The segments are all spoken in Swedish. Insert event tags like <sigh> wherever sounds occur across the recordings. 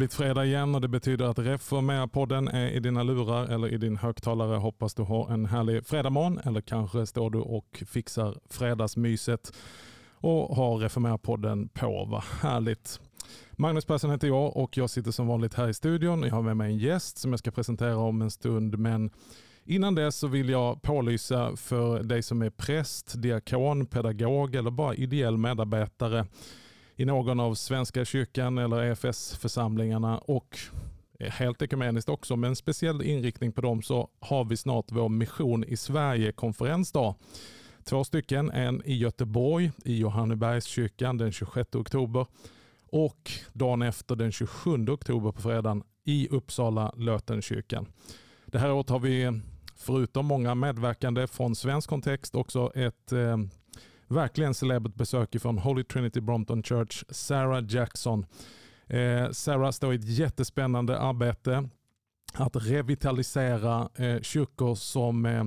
Har blivit fredag igen och det betyder att Reformera-podden är i dina lurar eller i din högtalare. Hoppas du har en härlig fredagmorgon eller kanske står du och fixar fredagsmyset och har Reformera-podden på. Vad härligt. Magnus Persson heter jag och jag sitter som vanligt här i studion. Jag har med mig en gäst som jag ska presentera om en stund. Men innan dess så vill jag pålysa för dig som är präst, diakon, pedagog eller bara ideell medarbetare i någon av Svenska kyrkan eller EFS-församlingarna och helt ekumeniskt också, med en speciell inriktning på dem så har vi snart vår Mission i Sverige-konferensdag. Två stycken, en i Göteborg i Johannebergskyrkan den 26 oktober och dagen efter den 27 oktober på fredagen i Uppsala Lötenkyrkan. Det här året har vi förutom många medverkande från svensk kontext också ett eh, verkligen celebert besök från Holy Trinity Brompton Church, Sarah Jackson. Eh, Sarah står i ett jättespännande arbete att revitalisera eh, kyrkor som eh,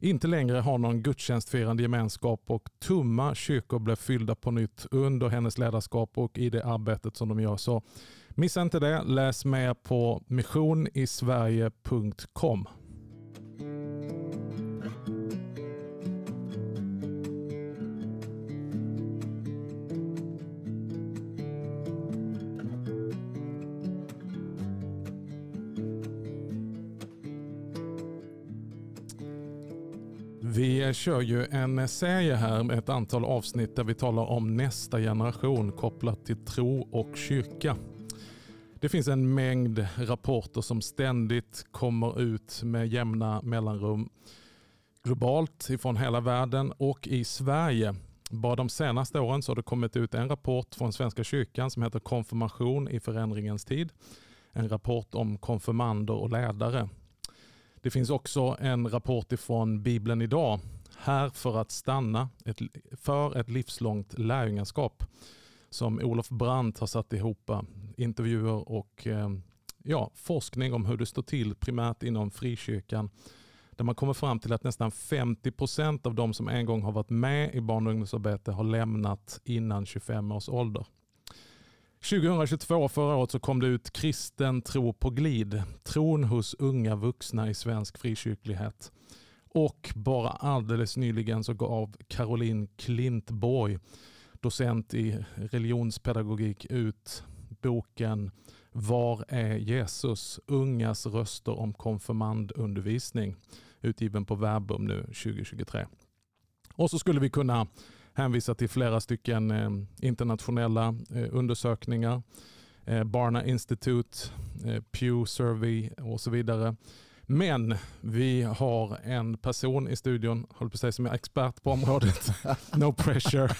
inte längre har någon gudstjänstfirande gemenskap och tumma kyrkor blev fyllda på nytt under hennes ledarskap och i det arbetet som de gör. Så missa inte det. Läs mer på missionisverige.com. Vi kör ju en serie här med ett antal avsnitt där vi talar om nästa generation kopplat till tro och kyrka. Det finns en mängd rapporter som ständigt kommer ut med jämna mellanrum globalt ifrån hela världen och i Sverige. Bara de senaste åren så har det kommit ut en rapport från Svenska kyrkan som heter Konfirmation i förändringens tid. En rapport om konfirmander och ledare. Det finns också en rapport ifrån Bibeln idag. Här för att stanna, ett, för ett livslångt lärjungaskap som Olof Brandt har satt ihop eh, intervjuer och eh, ja, forskning om hur det står till primärt inom frikyrkan. Där man kommer fram till att nästan 50 procent av de som en gång har varit med i barn och ungdomsarbete har lämnat innan 25 års ålder. 2022, förra året, så kom det ut Kristen tro på glid. Tron hos unga vuxna i svensk frikyrklighet. Och bara alldeles nyligen så gav Caroline Klintborg, docent i religionspedagogik, ut boken Var är Jesus? Ungas röster om konfirmandundervisning. Utgiven på Verbum nu 2023. Och så skulle vi kunna hänvisar till flera stycken eh, internationella eh, undersökningar. Eh, Barna Institute, Pew Survey och så vidare. Men vi har en person i studion, håller på att säga som är expert på området. <laughs> No pressure.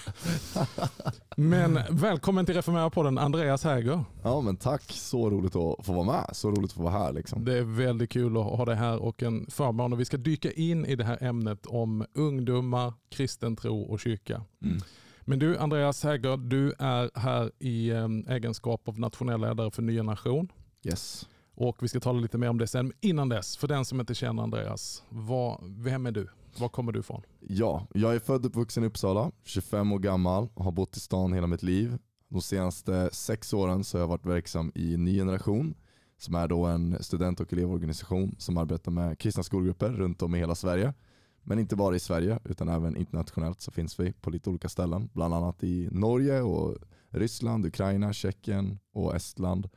Men välkommen till Reformera podden Andreas Häger. Ja men tack, så roligt att få vara med. Så roligt att få vara här. Liksom. Det är väldigt kul att ha dig här och en förmån. Och vi ska dyka in i det här ämnet om ungdomar, kristen tro och kyrka. Mm. Men du Andreas Häger, du är här i ehm, egenskap av nationell ledare för Nya Nation. Yes. Och Vi ska tala lite mer om det sen. Innan dess, för den som inte känner Andreas, vad, vem är du? Var kommer du ifrån? Ja, jag är född och uppvuxen i Uppsala, 25 år gammal och har bott i stan hela mitt liv. De senaste sex åren så har jag varit verksam i Ny Generation som är då en student och elevorganisation som arbetar med kristna skolgrupper runt om i hela Sverige. Men inte bara i Sverige utan även internationellt så finns vi på lite olika ställen. Bland annat i Norge, och Ryssland, Ukraina, Tjeckien och Estland.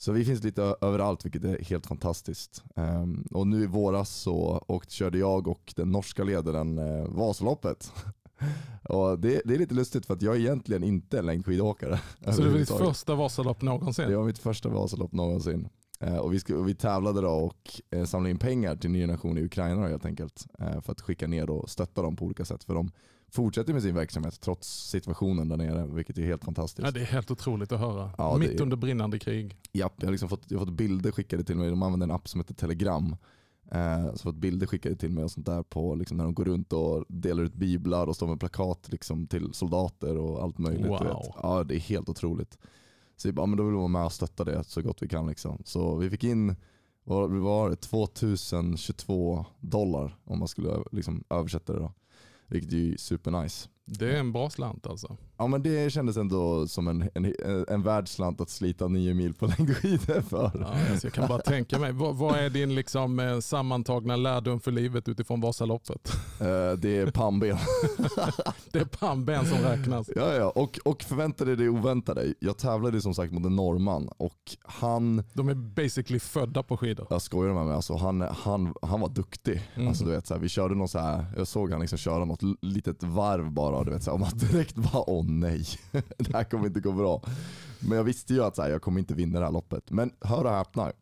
Så vi finns lite överallt vilket är helt fantastiskt. Um, och nu i våras så åkte, körde jag och den norska ledaren eh, Vasaloppet. <laughs> och det, det, är lite lustigt för att jag är egentligen inte en längdskidåkare. <laughs> Så det var ditt första Vasalopp någonsin? Det var mitt första Vasalopp någonsin. Uh, och vi, ska, vi tävlade då och uh, samlade in pengar till Ny Nation i Ukraina helt enkelt. För att skicka ner och stötta dem på olika sätt. För de fortsätter med sin verksamhet trots situationen där nere, vilket är helt fantastiskt. Ja, det är helt otroligt att höra. Ja, Mitt är... under brinnande krig. Japp, jag har liksom fått, jag har fått bilder skickade till mig. De använder en app som heter Telegram. Eh, så fått bilder skickade till mig och sånt där på liksom, när de går runt och delar ut biblar och står med plakat liksom, till soldater och allt möjligt. Wow. Ja, det är helt otroligt. Så vi bara, men då vill vi vara med och stötta det så gott vi kan. Liksom. Så vi fick in vad var det, 2022 dollar om man skulle liksom översätta det. Då. Vilket är ju supernice. Det är en bra slant alltså. Ja men det kändes ändå som en, en, en världsslant att slita nio mil på längdskidor för. Ja, alltså jag kan bara tänka mig. Vad, vad är din liksom, eh, sammantagna lärdom för livet utifrån Vasaloppet? Eh, det är pannben. <laughs> det är pannben som räknas. Ja, ja. Och, och förvänta dig det oväntade. Jag tävlade som sagt mot en norrman och han, De är basically födda på skidor. jag skojar med mig, alltså, han, han, han var duktig. Mm. Alltså, du vet, så här, vi körde någon så här, jag såg han liksom köra något litet varv bara du vet, så här, och man direkt bara åh nej, <laughs> det här kommer inte gå bra. Men jag visste ju att så här, jag kommer inte vinna det här loppet. Men hör och häpna,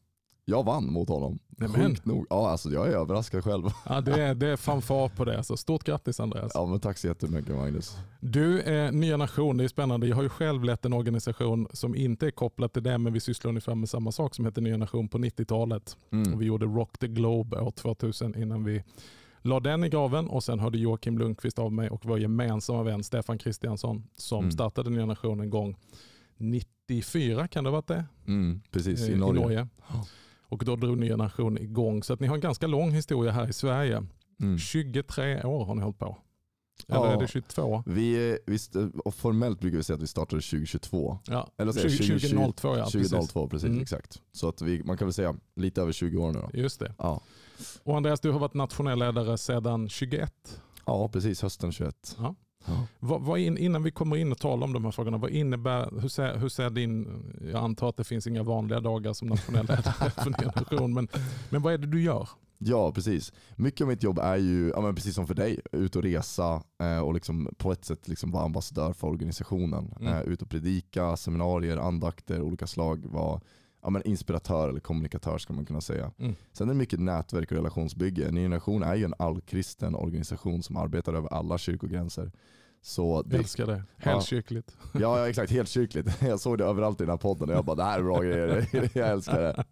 jag vann mot honom. Nämen. Sjukt nog. Ja, alltså, jag är överraskad själv. Ja, det, är, det är fanfar på det. Så stort grattis Andreas. Ja, men tack så jättemycket Magnus. Du, eh, Nya Nation, det är spännande. Jag har ju själv lett en organisation som inte är kopplad till det, men vi sysslar ungefär med samma sak som heter Nya Nation på 90-talet. Mm. Och vi gjorde Rock the Globe år 2000 innan vi la den i graven och sen hörde Joakim Lundqvist av mig och vår gemensamma vän Stefan Kristiansson som Mm. startade Nya Nation en gång 94 kan det ha varit det? Mm, precis, Eh, i Norge. Ja. Och då drog Nya Nation igång. Så att ni har en ganska lång historia här i Sverige. Mm. 23 år har ni hållit på. Eller Ja. är det 22? Vi, vi, formellt brukar vi säga att vi startade 2022. Ja, Eller säger 20, 20, 2002 ja. precis. 2002, precis, Mm. exakt. Så att vi, man kan väl säga lite över 20 år nu då. Just det. Ja, Och Andreas, du har varit nationell ledare sedan 21. ja precis. Hösten 21. Ja. Ja. Vad, vad in, innan vi kommer in och talar om de här frågorna, vad innebär, hur ser, hur ser din, jag antar att det finns inga vanliga dagar som nationell ledare <laughs> för Nya Nation, men, men vad är det du gör? Ja, precis. Mycket av mitt jobb är ju, ja, men precis som för dig, ut och resa eh, och liksom på ett sätt liksom vara ambassadör för organisationen. Mm. Eh, ut och predika, seminarier, andakter, olika slag. Vara ja, men inspiratör eller kommunikatör ska man kunna säga. Mm. Sen är det mycket nätverk och relationsbygge. Ny Generation är ju en allkristen organisation som arbetar över alla kyrkogränser. Så det, Älskar det. Helkyrkligt. Ja, ja exakt, helt kyrkligt. <laughs> Jag såg det överallt i den här podden och jag bara det här är bra grejer, <laughs> jag älskar det.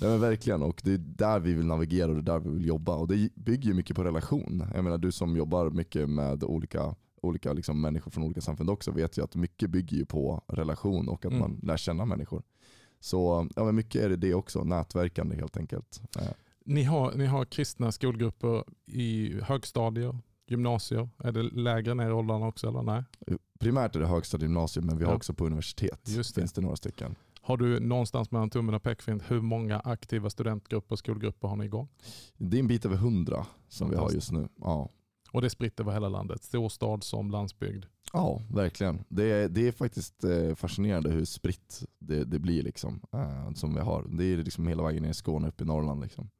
Nej, men verkligen, och det är där vi vill navigera och det är där vi vill jobba. Och det bygger ju mycket på relation. Jag menar du som jobbar mycket med olika, olika liksom människor från olika samfund också vet ju att mycket bygger ju på relation och att Mm. man lär känna människor. Så ja, men mycket är det det också, nätverkande helt enkelt. Eh, Ni har, ni har kristna skolgrupper i högstadier, gymnasier. Är det lägre ner i åldrarna också eller nej? Primärt är det högstadiegymnasium men vi har Ja. också på universitet. Just det. finns det några stycken. Har du någonstans mellan tummen och pekfingret, hur många aktiva studentgrupper och skolgrupper har ni igång? Det är en bit över hundra som vi har just nu. Ja. Och det är spritt över hela landet, storstad som landsbygd. Ja, verkligen. Det är, det är faktiskt eh, fascinerande hur spritt det, det blir liksom, eh, som vi har. Det är liksom hela vägen ner i Skåne upp i Norrland. Liksom.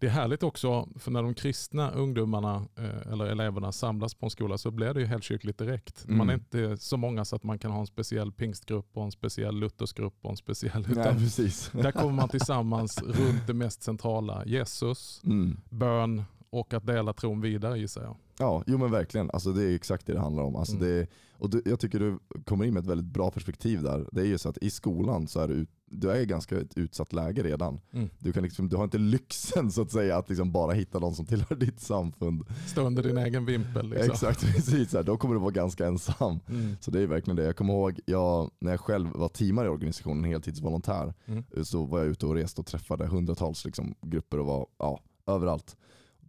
Det är härligt också, för när de kristna ungdomarna eh, eller eleverna samlas på en skola så blir det ju helkyrkligt direkt. Mm. Man är inte så många så att man kan ha en speciell pingstgrupp och en speciell luthersgrupp och en speciell... Nej, precis. där kommer man <laughs> tillsammans runt det mest centrala. Jesus, Mm. bön och att dela tron vidare gissar jag. Ja, jo men verkligen. Alltså, det är exakt det det handlar om. Alltså, Mm. det, och du, jag tycker du kommer in med ett väldigt bra perspektiv där. Det är ju så att i skolan så är du, du är i ganska ett utsatt läge redan. Mm. Du, kan liksom, du har inte lyxen så att säga att liksom bara hitta någon som tillhör <laughs> ditt samfund. Stå under din egen vimpel. Liksom. Exakt, <laughs> precis. Så här, Då kommer du vara ganska ensam. Mm. Så det är verkligen det. Jag kommer ihåg jag, när jag själv var teamare i organisationen, heltidsvolontär, Mm. så var jag ute och reste och träffade hundratals liksom, grupper och var ja, överallt.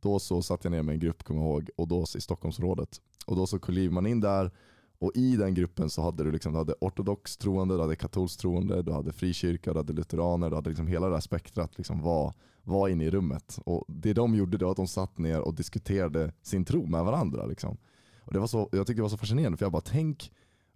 Då så satt jag ner med en grupp, kommer jag ihåg, och då i Stockholmsrådet. Och då så kliver man in där och i den gruppen så hade du, liksom, du hade ortodox troende, du hade katolskt troende, du hade frikyrka, du hade lutheraner, du hade liksom hela det här spektrat liksom var, var inne i rummet. Och det de gjorde då var att de satt ner och diskuterade sin tro med varandra. Liksom. Och det var så, jag tyckte det var så fascinerande för jag bara tänk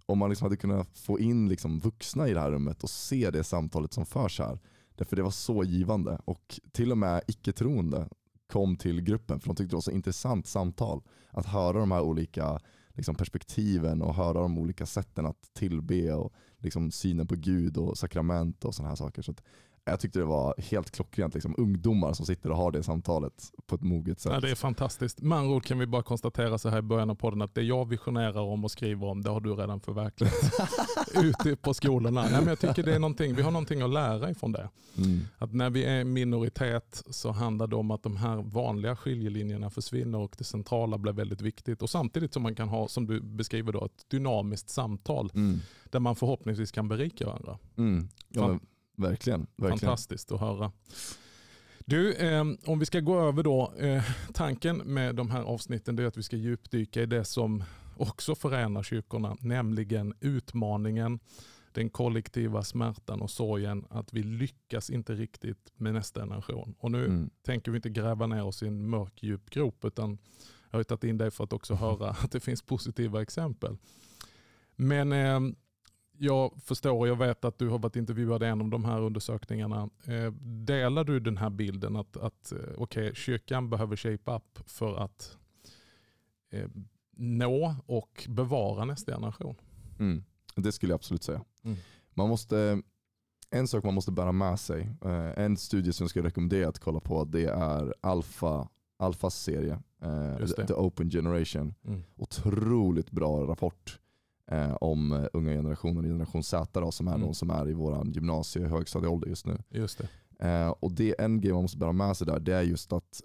om man liksom hade kunnat få in liksom vuxna i det här rummet och se det samtalet som förs här. Därför det var så givande och till och med icke-troende kom till gruppen för de tyckte det var så intressant samtal. Att höra de här olika liksom, perspektiven och höra de olika sätten att tillbe och liksom, synen på Gud och sakrament och sådana här saker. Så att, jag tyckte det var helt klockrent. Liksom, ungdomar som sitter och har det samtalet på ett moget sätt. Ja, det är fantastiskt. Med andra ord kan vi bara konstatera så här i början av podden att det jag visionerar om och skriver om, det har du redan förverkligat <laughs> ute på skolorna. Nej, men jag tycker det är någonting, vi har någonting att lära ifrån det. Mm. Att när vi är minoritet så handlar det om att de här vanliga skiljelinjerna försvinner och det centrala blir väldigt viktigt. Och samtidigt som man kan ha, som du beskriver, då, ett dynamiskt samtal Mm. där man förhoppningsvis kan berika varandra. Mm. Ja, men, verkligen. verkligen. Fantastiskt att höra. Du, eh, om vi ska gå över då. Eh, tanken med de här avsnitten är att vi ska djupdyka i det som också förenar kyrkorna, nämligen utmaningen, den kollektiva smärtan och sorgen att vi lyckas inte riktigt med nästa generation. Och nu Mm. tänker vi inte gräva ner oss i en mörk djup grop utan jag har tagit in dig för att också <laughs> höra att det finns positiva exempel. Men eh, jag förstår och jag vet att du har varit intervjuad i en av de här undersökningarna. Eh, delar du den här bilden att, att eh, okay, kyrkan behöver shape up för att eh, nå och bevara nästa generation? Mm. Det skulle jag absolut säga. Mm. Man måste, en sak man måste bära med sig, eh, en studie som jag skulle rekommendera att kolla på det är Alpha, Alphas serie. The Open Generation. Mm. Otroligt bra rapport eh, om unga generationen, generation Z då, som är Mm. de som är i vår gymnasie och högstadieålder just nu. Just det. Eh, och det är en grej man måste bära med sig där, det är just att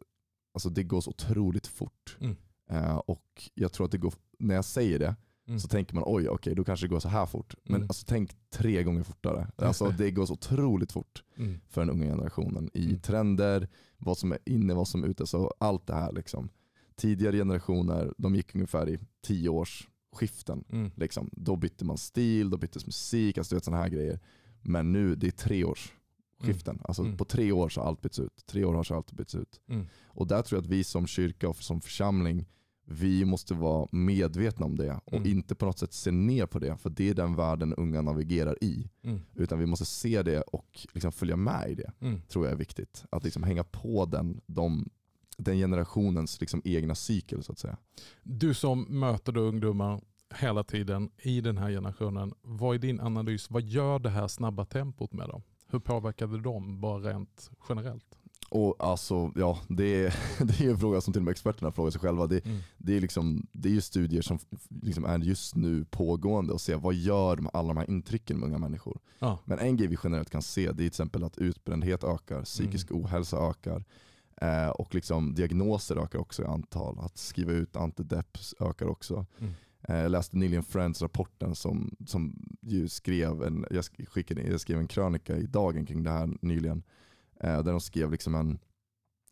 alltså, det går så otroligt fort. Mm. Eh, och jag tror att det går, när jag säger det, Mm. så tänker man oj, okej då kanske det går så här fort. Men Mm. alltså, tänk tre gånger fortare. Alltså, det. <laughs> det går så otroligt fort Mm. för den unga generationen i Mm. trender, vad som är inne, vad som är ute, så allt det här. Liksom. Tidigare generationer de gick ungefär i tio års skiften. Mm. Liksom. Då bytte man stil, då byttes musik, alltså, du vet sådana här grejer. Men nu det är tre års skiften. Alltså, Mm. På tre år så har allt bytts ut. Tre år har så allt bytts ut. Mm. Och där tror jag att vi som kyrka och som församling, vi måste vara medvetna om det och Mm. inte på något sätt se ner på det. För det är den världen unga navigerar i. Mm. Utan vi måste se det och liksom följa med i det. Mm. tror jag är viktigt. Att liksom hänga på den, de, den generationens liksom egna cykel så att säga. Du som möter då ungdomar hela tiden i den här generationen. Vad är din analys? Vad gör det här snabba tempot med dem? Hur påverkar det dem bara rent generellt? Och alltså, ja, det, är, <laughs> det är en fråga som till och med experterna frågar sig själva. Det, Mm. det, är, liksom, det är ju studier som liksom är just nu pågående och se vad gör med alla de här intrycken med unga människor. Ja. Men en grej vi generellt kan se det är till exempel att utbrändhet ökar, psykisk ohälsa ökar eh, och liksom diagnoser ökar också i antal. Att skriva ut antideps ökar också. Mm. Eh, Jag läste nyligen Friends-rapporten som, som ju skrev en, jag, sk- skickade, jag skrev en krönika i Dagen kring det här nyligen. Eh, där de skrev liksom en,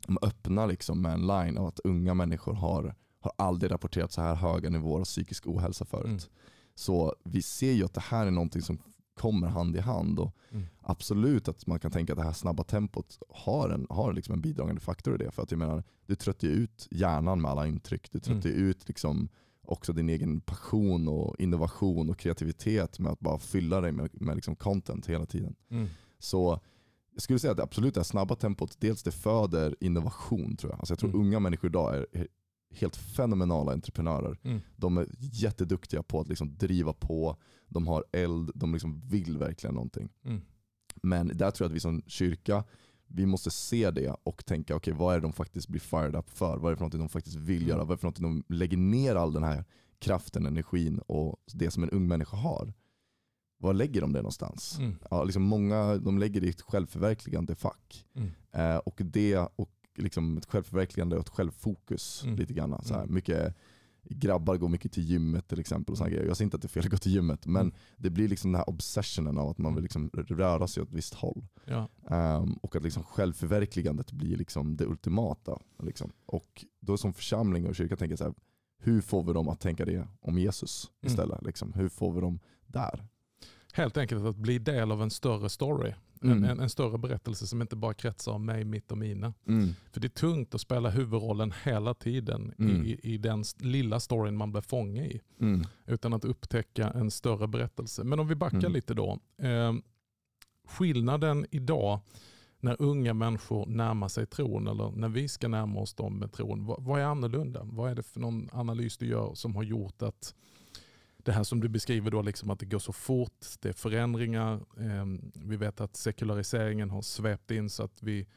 de öppnar liksom med en line av att unga människor har, har aldrig rapporterat så här höga nivåer av psykisk ohälsa förut. Mm. Så vi ser ju att det här är någonting som kommer hand i hand. Och Mm. Absolut att man kan tänka att det här snabba tempot har en, har liksom en bidragande faktor i det. För att jag menar, du tröttar ju ut hjärnan med alla intryck. Du tröttar ju ut liksom också din egen passion och innovation och kreativitet med att bara fylla dig med, med liksom content hela tiden. Mm. Så jag skulle säga att absolut det här snabba tempot, dels det föder innovation tror jag. Alltså jag tror Mm. unga människor idag är helt fenomenala entreprenörer. Mm. De är jätteduktiga på att liksom driva på, de har eld, de liksom vill verkligen någonting. Mm. Men där tror jag att vi som kyrka, vi måste se det och tänka, okej vad är det de faktiskt blir fired up för? Vad är det för någonting de faktiskt vill Mm. göra? Vad är det för någonting de lägger ner all den här kraften, energin och det som en ung människa har? Var lägger de det någonstans? Mm. Ja, liksom många de lägger det i ett självförverkligande fack. Mm. Eh, och det och liksom ett självförverkligande och ett självfokus. Mm. lite grann. Så här, Mm. mycket, grabbar går mycket till gymmet till exempel. Och såna grejer. Jag säger inte att det är fel att gå till gymmet, men Mm. det blir liksom den här obsessionen av att man Mm. vill liksom röra sig åt ett visst håll. Ja. Ehm, och att liksom självförverkligandet blir liksom det ultimata. Liksom. Och då som församling och kyrka tänker så här, hur får vi dem att tänka det om Jesus Mm. istället? Liksom? Hur får vi dem där? Helt enkelt att bli del av en större story. Mm. En, en, en större berättelse som inte bara kretsar om mig, mitt och mina. Mm. För det är tungt att spela huvudrollen hela tiden Mm. i, i den lilla storyn man blir fånge i. Mm. Utan att upptäcka en större berättelse. Men om vi backar Mm. lite då. Eh, skillnaden idag när unga människor närmar sig tron eller när vi ska närma oss dem med tron. Vad, vad är annorlunda? Vad är det för någon analys du gör som har gjort att det här som du beskriver då, liksom att det går så fort, det är förändringar. Eh, vi vet att sekulariseringen har svept in så att vi,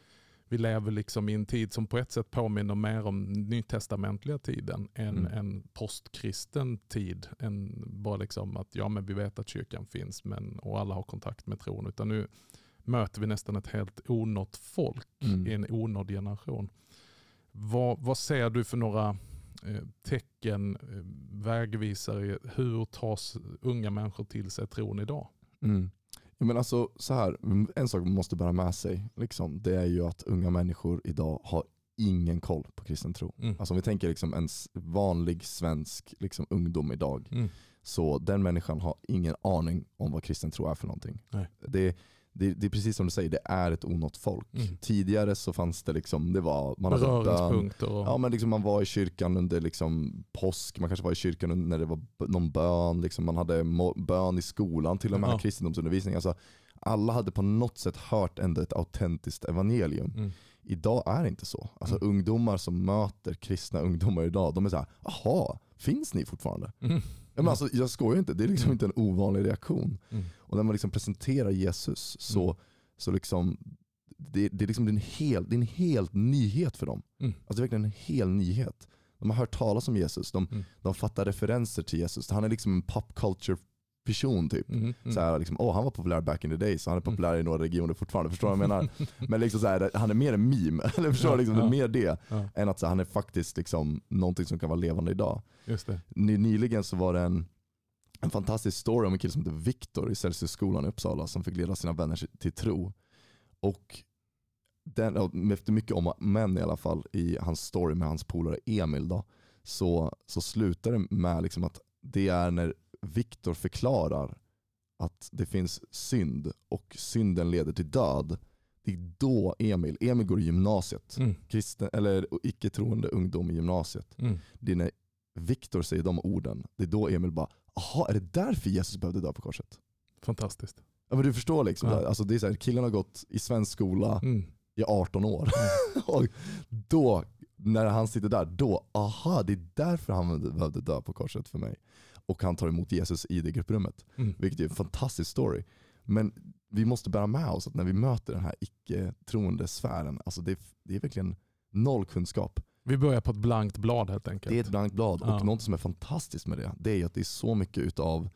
vi lever liksom i en tid som på ett sätt påminner mer om nytestamentliga tiden än Mm. en postkristen tid. Än bara liksom att ja, men vi vet att kyrkan finns men, och alla har kontakt med tron. Utan nu möter vi nästan ett helt onått folk Mm. i en onådd generation. Vad, vad ser du för några tecken, eh, vägvisare? Hur tas unga människor till sig tron idag? Mm. Ja, men alltså, så här, mm, en sak man måste bära med sig, liksom, det är ju att unga människor idag har ingen koll på kristen tro. Mm. Alltså om vi tänker liksom en vanlig svensk liksom ungdom idag, Mm. så den människan har ingen aning om vad kristen tro är för någonting. Nej. Det, det, det är precis som du säger, det är ett onått folk. Mm. Tidigare så fanns det liksom, det var, man Beröringspunkter. Och, Ja men liksom man var i kyrkan under liksom påsk, man kanske var i kyrkan när det var någon bön, liksom man hade bön i skolan, till och med Ja. kristendomsundervisning. Alltså, alla hade på något sätt hört ändå ett autentiskt evangelium. Mm. Idag är det inte så. Alltså Mm. ungdomar som möter kristna ungdomar idag, de är såhär, jaha, finns ni fortfarande? Men alltså, jag skojar inte, det är liksom Mm. inte en ovanlig reaktion. Mm. Och när man liksom presenterar Jesus så, Mm. så liksom, det, det, är liksom en hel, det är en helt nyhet för dem. Alltså det är verkligen en hel nyhet. De har hört talas om Jesus, de, Mm. de fattar referenser till Jesus. Han är liksom en pop culture person typ. Mm. Mm. Så här, liksom, oh, han var populär back in the day, så han är populär i några regioner fortfarande. Förstår du vad jag menar? <laughs> Men liksom så här, han är mer en meme, <laughs> eller förstår Ja? Liksom, det ja. är mer det, Ja, än att så här, han är faktiskt liksom, någonting som kan vara levande idag. just det. Ny, nyligen så var det en, en fantastisk story om en kille som heter Viktor i Celsiusskolan i Uppsala som fick leda sina vänner till tro. Och den, efter mycket om men i alla fall i hans story med hans polare Emil då, så, så slutar det med liksom att det är när Viktor förklarar att det finns synd och synden leder till död. Det är då Emil, Emil går i gymnasiet, Mm. kristen, eller icke-troende ungdom i gymnasiet Mm. det är när Viktor säger de orden, det är då Emil bara, jaha är det därför Jesus behövde dö på korset? Fantastiskt. Ja, men du förstår liksom, Ja. alltså det är så här, killen har gått i svensk skola Mm. i 18 år. <laughs> och då, när han sitter där, då, aha det är därför han behövde dö på korset för mig. Och han tar emot Jesus i det grupprummet. Mm. Vilket är en fantastisk story. Men vi måste bära med oss att när vi möter den här icke-troende sfären, alltså det, är- det är verkligen noll kunskap. Vi börjar på ett blankt blad helt enkelt. Det är ett blankt blad Ja. och något som är fantastiskt med det, det är att det är så mycket utav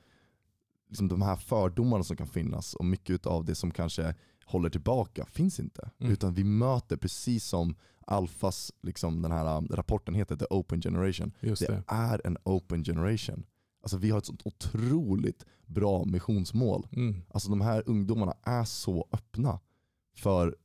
liksom de här fördomarna som kan finnas och mycket utav det som kanske håller tillbaka finns inte. Mm. Utan vi möter precis som Alfas, liksom den här rapporten heter, The Open Generation. Det det. är en open generation. Alltså vi har ett sånt otroligt bra missionsmål. Mm. Alltså de här ungdomarna är så öppna för,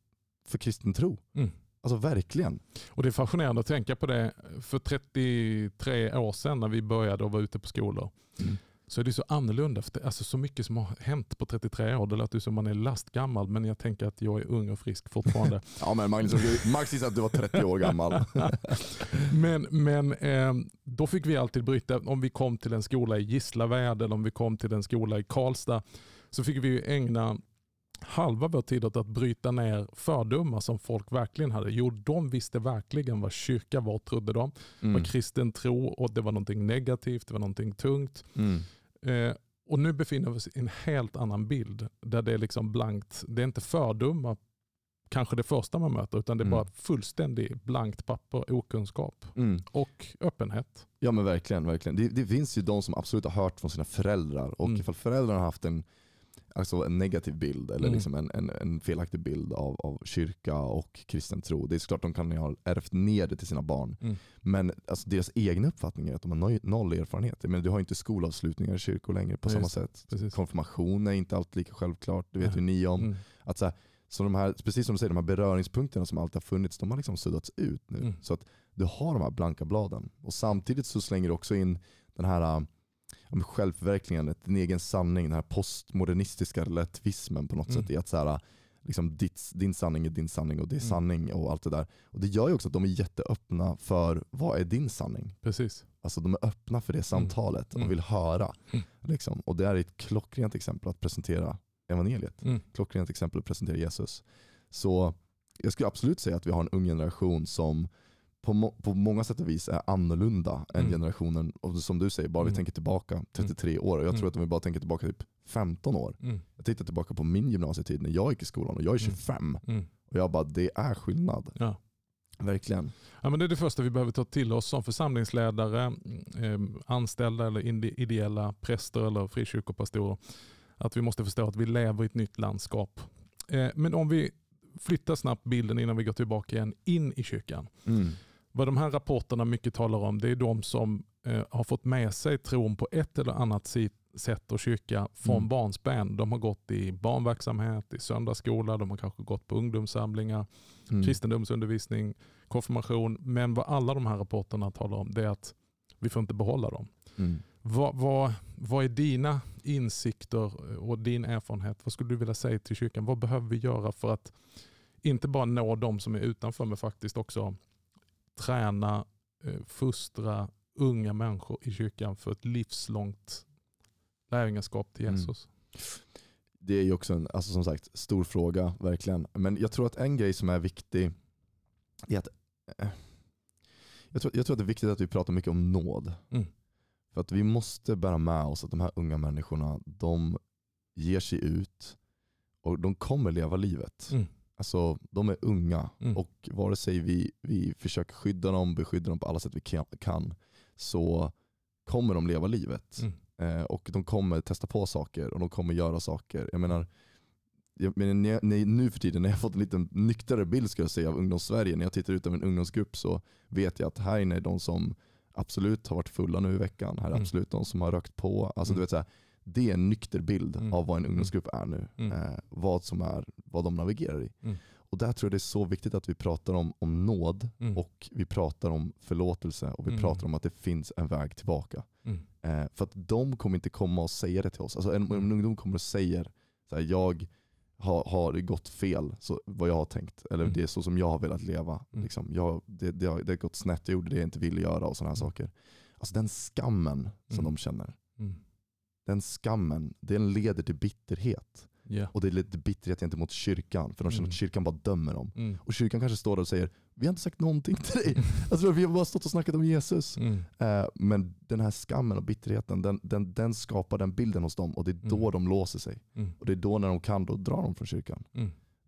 för kristen tro. Mm. Alltså verkligen. Och det är fascinerande att tänka på det. För 33 år sedan när vi började och var ute på skolor Mm. Så är det så annorlunda. För det, alltså så mycket som har hänt på 33 år. Det låter ju som man är lastgammal men jag tänker att jag är ung och frisk fortfarande. <laughs> Ja men Magnus, Max gissade att du var 30 år gammal. <laughs> men men eh, då fick vi alltid bryta, om vi kom till en skola i Gislaved eller om vi kom till en skola i Karlstad så fick vi ägna halva vår tid åt att bryta ner fördomar som folk verkligen hade. Jo, de visste verkligen vad kyrka var, trodde de. Mm. var kristen tro och det var någonting negativt, det var någonting tungt. Mm. Eh, och nu befinner vi oss i en helt annan bild där det är liksom blankt. Det är inte fördomar kanske det första man möter utan det är Mm. bara fullständigt blankt papper, okunskap Mm. och öppenhet. Ja men verkligen. verkligen. Det, det finns ju de som absolut har hört från sina föräldrar och Mm. ifall föräldrarna har haft en, alltså en negativ bild eller Mm. liksom en, en, en felaktig bild av, av kyrka och kristen tro. Det är såklart de kan ha ärvt ner det till sina barn. Mm. Men alltså, deras egna uppfattning är att de har noll, erfarenhet. Men du har inte skolavslutningar i kyrkor längre på samma just sätt. Precis. Konfirmation är inte alltid lika självklart, det vet ju ni om. Mm. Att så, här, så de här, precis som du säger, de här beröringspunkterna som alltid har funnits, de har liksom suddats ut nu. Mm. Så att du har de här blanka bladen. Och samtidigt så slänger du också in den här självförverkligandet, din egen sanning, den här postmodernistiska relativismen på något Mm. sätt. I att så här, liksom ditt, din sanning är din sanning och det är Mm. sanning och allt det där. Och det gör ju också att de är jätteöppna för vad är din sanning? Precis. Alltså de är öppna för det samtalet Mm. och vill höra. Mm. Liksom. Och det är ett klockrent exempel att presentera evangeliet. Mm. Klockrent exempel att presentera Jesus. Så jag skulle absolut säga att vi har en ung generation som på, må på många sätt och vis är annorlunda än Mm. generationen. Och som du säger, bara vi Mm. tänker tillbaka 33 år. Och jag tror Mm. att om vi bara tänker tillbaka typ 15 år. Mm. Jag tittar tillbaka på min gymnasietid när jag gick i skolan och jag är Mm. 25. Mm. Och jag bara, det är skillnad. Ja. Verkligen. Ja, men det är det första vi behöver ta till oss som församlingsledare, eh, anställda eller ideella präster eller frikyrkopastorer. Att vi måste förstå att vi lever i ett nytt landskap. Eh, men om vi flyttar snabbt bilden innan vi går tillbaka igen in i kyrkan. Mm. Vad de här rapporterna mycket talar om det är de som eh, har fått med sig tron på ett eller annat sätt och kyrka från Mm. barnsben. De har gått i barnverksamhet, i söndagsskola, de har kanske gått på ungdomssamlingar, Mm. kristendomsundervisning, konfirmation. Men vad alla de här rapporterna talar om det är att vi får inte behålla dem. Mm. Vad, vad, vad är dina insikter och din erfarenhet? Vad skulle du vilja säga till kyrkan? Vad behöver vi göra för att inte bara nå de som är utanför men faktiskt också träna, eh, fostra unga människor i kyrkan för ett livslångt lärjungaskap till Mm. Jesus? Det är ju också en alltså som sagt, stor fråga, verkligen. Men jag tror att en grej som är viktig är att eh, jag tror, jag tror att det är viktigt att vi pratar mycket om nåd. Mm. För att vi måste bära med oss att de här unga människorna, de ger sig ut och de kommer leva livet. Mm. Alltså de är unga Mm. och vare sig vi, vi försöker skydda dem, beskydda dem på alla sätt vi kan, så kommer de leva livet. Mm. Eh, och de kommer testa på saker och de kommer göra saker. Jag menar, jag menar när, nu för tiden när jag fått en lite nyktrare bild ska jag säga av ungdomssverige, när jag tittar ut över en ungdomsgrupp så vet jag att här inne är de som absolut har varit fulla nu i veckan, här är Mm. absolut de som har rökt på. Alltså, Mm. du vet, så här, det är en nykter bild Mm. av vad en ungdomsgrupp är nu. Mm. Eh, vad, som är, vad de navigerar i. Mm. Och där tror jag det är så viktigt att vi pratar om, om nåd Mm. och vi pratar om förlåtelse och vi Mm. pratar om att det finns en väg tillbaka. Mm. Eh, för att de kommer inte komma och säga det till oss. Alltså en, en Mm. ungdom kommer och säger så här, jag har, har gått fel, så, vad jag har tänkt. Eller Mm. det är så som jag har velat leva. Mm. Liksom, jag, det, det, har, det har gått snett, jag gjorde det jag inte ville göra och sådana här Mm. saker. Alltså den skammen som Mm. de känner, Mm. Den skammen, den leder till bitterhet. Ja. Och det leder till bitterhet gentemot kyrkan, för de känner Mm. att kyrkan bara dömer dem. Mm. Och kyrkan kanske står där och säger, vi har inte sagt någonting till dig. <laughs> Alltså, vi har bara stått och snackat om Jesus. Mm. Eh, men den här skammen och bitterheten, den, den, den skapar den bilden hos dem och det är då Mm. de låser sig. Mm. Och det är då när de kan, då drar de från kyrkan.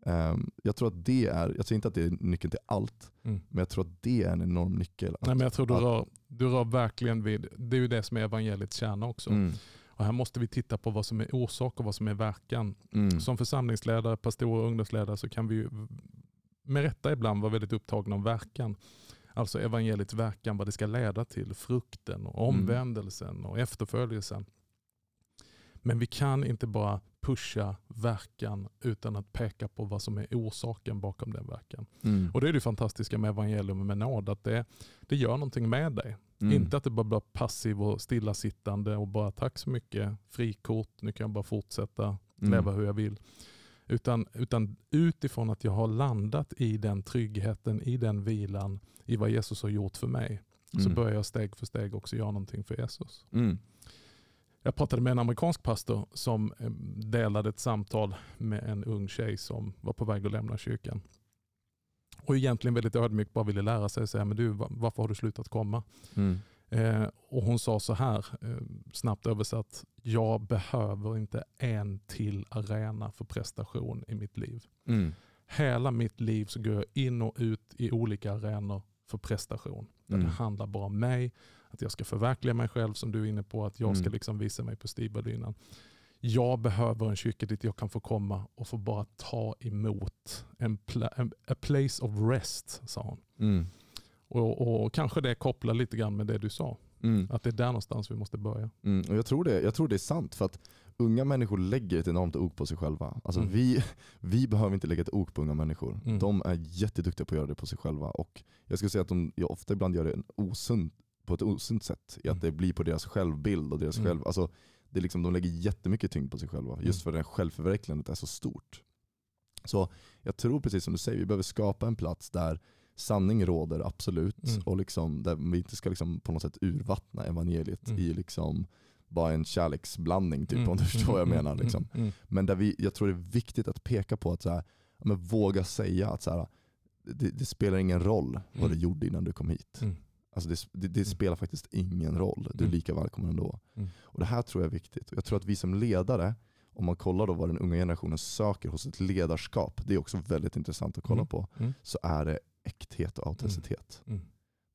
Eh, jag tror att det är, jag säger inte att det är nyckeln till allt, Mm. men jag tror att det är en enorm nyckel. Att, Nej, men jag tror du att- rör, du rör verkligen vid, det är ju det som är evangeliets kärna också. Mm, Och här måste vi titta på vad som är orsak och vad som är verkan. mm, Som församlingsledare, pastorer och ungdomsledare så kan vi med rätta ibland vara väldigt upptagna om verkan. Alltså evangeliets verkan, vad det ska leda till, frukten och Mm. omvändelsen och efterföljelsen. Men vi kan inte bara pusha verkan utan att peka på vad som är orsaken bakom den verkan. mm, Och det är det fantastiska med evangelium med nåd, att det, det gör någonting med dig. Mm, Inte att det bara blir passiv och stillasittande och bara tack så mycket, frikort, nu kan jag bara fortsätta mm, leva hur jag vill. Utan, utan utifrån att jag har landat i den tryggheten, i den vilan, i vad Jesus har gjort för mig, så mm, börjar jag steg för steg också göra någonting för Jesus. mm, Jag pratade med en amerikansk pastor som eh, delade ett samtal med en ung tjej som var på väg att lämna kyrkan. Och egentligen väldigt ödmjukt bara ville lära sig, säga, men du, va- varför har du slutat komma? mm, Eh, och hon sa så här, eh, snabbt översatt, jag behöver inte en till arena för prestation i mitt liv. mm, Hela mitt liv så går jag in och ut i olika arenor för prestation. Där Mm. det handlar bara om mig, att jag ska förverkliga mig själv som du är inne på, att jag ska Mm. liksom visa mig på styvbardynan. Jag behöver en kyrka dit jag kan få komma och få bara ta emot en, a place of rest, sa hon. mm, Och, och kanske det kopplar lite grann med det du sa. mm. Att det är där någonstans vi måste börja. Mm, och jag, tror det, jag tror det är sant för att unga människor lägger ett enormt ok på sig själva. Alltså Mm. vi, vi behöver inte lägga ett ok på unga människor. Mm. De är jätteduktiga på att göra det på sig själva. Och jag skulle säga att de jag ofta ibland gör det en osund, på ett osunt sätt. I Mm. att det blir på deras självbild och deras Mm. själv... Alltså, det är liksom, de lägger jättemycket tyngd på sig själva. Just Mm. för att självförverkligandet är så stort. Så jag tror precis som du säger, vi behöver skapa en plats där sanning råder, absolut. Mm. Och liksom, där vi inte ska liksom på något sätt urvattna evangeliet Mm. i liksom bara en kärleksblandning, typ, Mm, om du förstår vad jag mm, menar. Liksom. mm, Men där vi, jag tror det är viktigt att peka på att så här, men våga säga att så här, det, det spelar ingen roll vad du gjorde innan du kom hit. Mm. Alltså det, det, det spelar faktiskt ingen roll. Du är Mm. lika välkommen ändå. Mm. Och Det här tror jag är viktigt. Och jag tror att vi som ledare, om man kollar då vad den unga generationen söker hos ett ledarskap, det är också väldigt intressant att kolla Mm. på, Mm. så är det äkthet och autenticitet. Mm.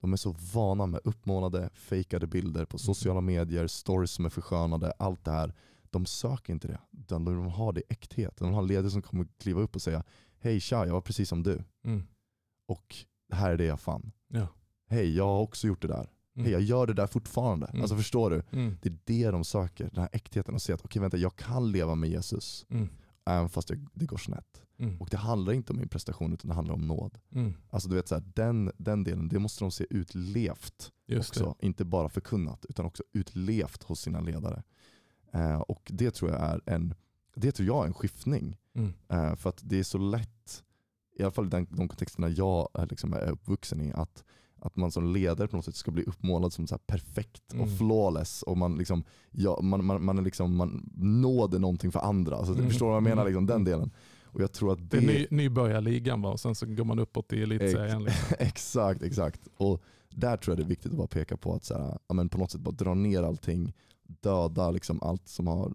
De är så vana med uppmålade, fejkade bilder på sociala medier, stories som är förskönade, allt det här. De söker inte det, utan de vill ha det äkthet. De vill ha en ledare som kommer kliva upp och säga Hej tja, jag var precis som du Mm. och det här är det jag fann. Ja. Hej, jag har också gjort det där. Mm. Hej, jag gör det där fortfarande. Mm. Alltså förstår du? Mm. Det är det de söker, den här äktheten och se att okej vänta, jag kan leva med Jesus. Mm. även fast det, det går snett. Mm. Och det handlar inte om min prestation utan det handlar om nåd. Mm. Alltså du vet så här, den, den delen, det måste de se utlevt Just också. Inte bara förkunnat utan också utlevt hos sina ledare. Eh, och det tror jag är en, det tror jag är en skiftning. det. Eh, för att det är så lätt, i alla fall i den, de kontexterna jag liksom är uppvuxen i, att, att man som ledare på något sätt ska bli uppmålad som så perfekt och Mm. flawless. Och man, liksom, ja, man, man, man, är liksom, man nåder någonting för andra. Alltså, Mm. Förstår du vad jag menar? Mm. Liksom, den delen. Och jag tror att Det det, är ny, nybörjarligan va? och sen så går man uppåt i elitserien. Liksom. <laughs> exakt, exakt. Och där tror jag det är viktigt att bara peka på att så här, ja, men på något sätt bara dra ner allting, döda liksom allt som har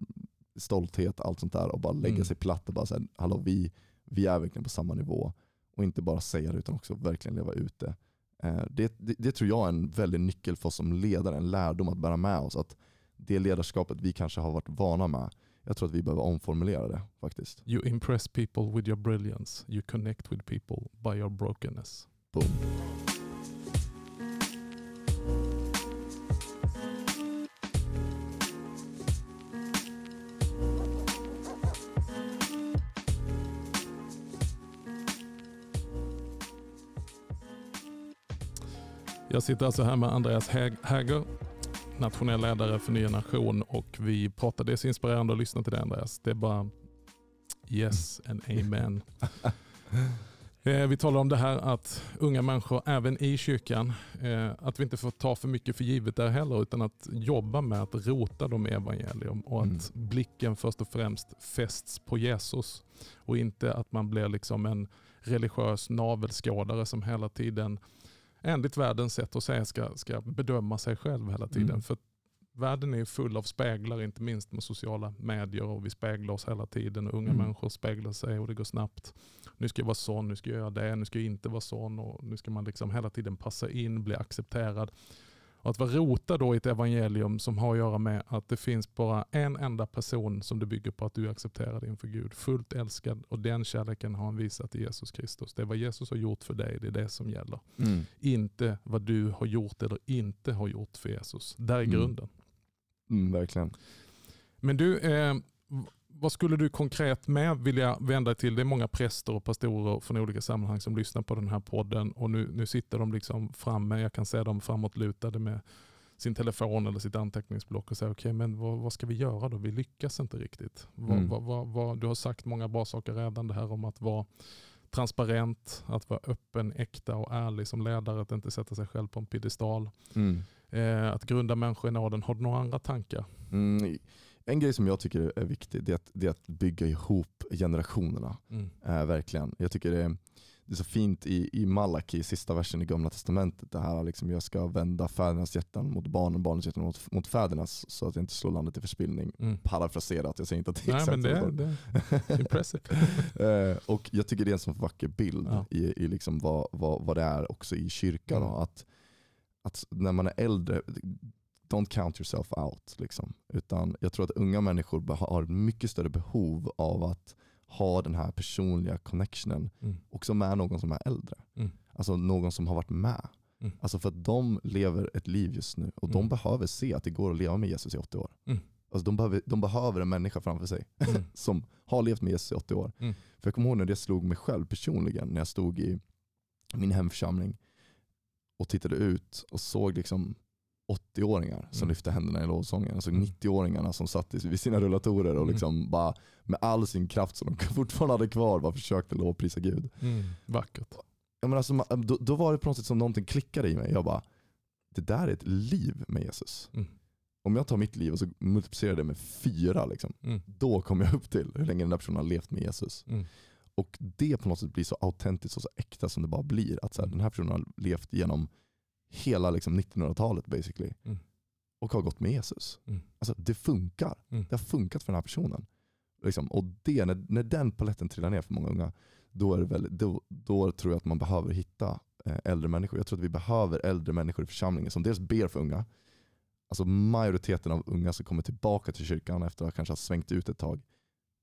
stolthet, allt sånt där och bara lägga Mm. sig platt och bara säga, hallå vi, vi är verkligen på samma nivå. Och inte bara säga det utan också verkligen leva ut det. Eh, det, det. Det tror jag är en väldig nyckel för oss som ledare, en lärdom att bära med oss. Att det ledarskapet vi kanske har varit vana med, jag tror att vi behöver omformulera det faktiskt. You impress people with your brilliance. You connect with people by your brokenness. Boom. Jag sitter alltså här med Andreas Häg- Häger, nationell ledare för Nya Nation och vi pratar, det är så inspirerande att lyssna till det Andreas. Det är bara yes and amen. <laughs> Eh, Vi talar om det här att unga människor, även i kyrkan, eh, att vi inte får ta för mycket för givet där heller, utan att jobba med att rota dem i evangelium och att blicken först och främst fästs på Jesus och inte att man blir liksom en religiös navelskådare som hela tiden, enligt världens sätt att säga, ska, ska bedöma sig själv hela tiden. Mm. För världen är full av speglar, inte minst med sociala medier och vi speglar oss hela tiden. Och unga Mm. människor speglar sig och det går snabbt. Nu ska jag vara sån, nu ska jag göra det, nu ska jag inte vara sån. Och nu ska man liksom hela tiden passa in, bli accepterad. Och att vara rotad då i ett evangelium som har att göra med att det finns bara en enda person som det bygger på att du är accepterad inför Gud. Fullt älskad och den kärleken har han visat i Jesus Kristus. Det är vad Jesus har gjort för dig, det är det som gäller. Mm. Inte vad du har gjort eller inte har gjort för Jesus. Där är Mm. grunden. Mm, verkligen. Men du, eh, vad skulle du konkret med vilja vända dig till? Det är många präster och pastorer från olika sammanhang som lyssnar på den här podden och nu, nu sitter de liksom framme, jag kan se dem framåtlutade med sin telefon eller sitt anteckningsblock och säger okej men vad, vad ska vi göra då? Vi lyckas inte riktigt. Mm. vad, vad, du har sagt många bra saker redan, det här om att vara transparent, att vara öppen, äkta och ärlig som ledare, att inte sätta sig själv på en piedestal. Mm. Eh, att grunda människor i nåden. Har du några andra tankar? Mm. En grej som jag tycker är viktig det är att, det är att bygga ihop generationerna. Mm. Eh, verkligen. Jag tycker det är, det är så fint i, i Malaki, sista versen i gamla testamentet. Det här liksom, jag ska vända fädernas hjärtan mot barnen, barnens hjärtan mot, mot fädernas så att jag inte slår landet i förspillning. Mm. Parafraserat, jag säger inte att det är Nej, exakt men det, det är <laughs> impressive. Eh, och jag tycker det är en så vacker bild Ja. i, i liksom vad, vad, vad det är också i kyrkan. Mm. Då, att, att när man är äldre, don't count yourself out. Liksom. Utan jag tror att unga människor har mycket större behov av att ha den här personliga connectionen Mm. också med någon som är äldre. Mm. Alltså någon som har varit med. Mm. Alltså för att de lever ett liv just nu och de Mm. behöver se att det går att leva med Jesus i 80 år. Mm. Alltså de, behöver, de behöver en människa framför sig <laughs> Mm. som har levt med Jesus i 80 år. Mm. För jag kommer ihåg när det slog mig själv personligen när jag stod i min hemförsamling och tittade ut och såg liksom 80-åringar som Mm. lyfte händerna i lovsången. Alltså Mm. 90-åringarna som satt vid sina rullatorer och Mm. liksom bara med all sin kraft som de <laughs> fortfarande hade kvar bara försökte lovprisa Gud. Mm. Vackert. Jag menar, alltså, ma- då, då var det på något sätt som någonting klickade i mig. Jag bara, det där är ett liv med Jesus. Mm. Om jag tar mitt liv och så multiplicerar det med fyra, liksom, Mm. då kommer jag upp till hur länge den där personen har levt med Jesus. Mm. Och det på något sätt blir så autentiskt och så äkta som det bara blir. Att så här, Mm. den här personen har levt genom hela liksom, 1900-talet basically. Mm. Och har gått med Jesus. Mm. Alltså det funkar. Mm. Det har funkat för den här personen. Liksom. Och det, när, när den paletten trillar ner för många unga, då, är det väl, då, då tror jag att man behöver hitta eh, äldre människor. Jag tror att vi behöver äldre människor i församlingen som dels ber för unga. Alltså majoriteten av unga som kommer tillbaka till kyrkan efter att kanske ha svängt ut ett tag,